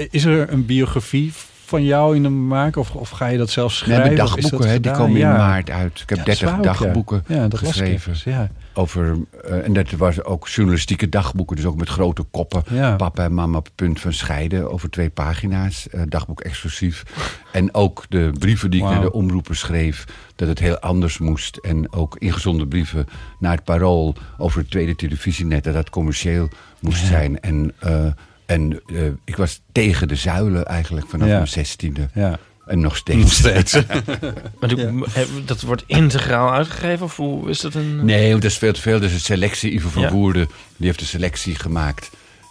is er een biografie van jou in de maak of, of ga je dat zelf schrijven? dat dagboeken, hè, die komen in maart uit. Ik heb Ja, dat 30 wou ik, ja. dagboeken Ja, dat geschreven. even, Ja. Over, eh, en dat was ook journalistieke dagboeken, dus ook met grote koppen. Papa en mama op het punt van scheiden over twee pagina's. eh, dagboek exclusief. En ook de brieven die ik Wauw. naar de omroepen schreef. Dat het heel anders moest. En ook ingezonden brieven naar het parool over het tweede televisienet. Dat dat commercieel moest zijn. En, eh, en eh, ik was tegen de zuilen eigenlijk vanaf Ja. mijn zestiende. Ja. En nog steeds. Nog steeds. Maar eh, dat wordt integraal uitgegeven? Of hoe is dat een... Nee, dat is veel te veel. Dus de selectie, Ivo van Ja. Woerden, die heeft de selectie gemaakt.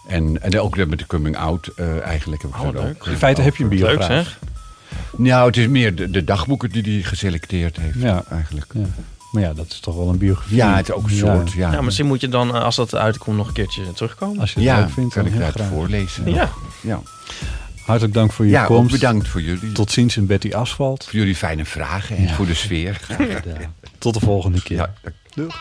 En, en ook met de coming out eh, eigenlijk. Heb ik Oh, leuk. ook, In feite heb je een Leuk biograaf. zeg. Nou, het is meer de, de dagboeken die hij geselecteerd heeft Ja. eigenlijk. Maar ja, dat is toch wel een biografie. Ja, het is ook een soort. Ja, Ja, misschien moet je dan, eh, als dat uitkomt, nog een keertje terugkomen. Als je het ja leuk vindt, kan dan ik dat graag. voorlezen. Ja. ja. Hartelijk dank voor je Ja, ook komst. bedankt voor jullie. Tot ziens in Betty Asfalt. Voor jullie fijne vragen en Ja. voor de sfeer. Tot de volgende keer. Ja, Doeg.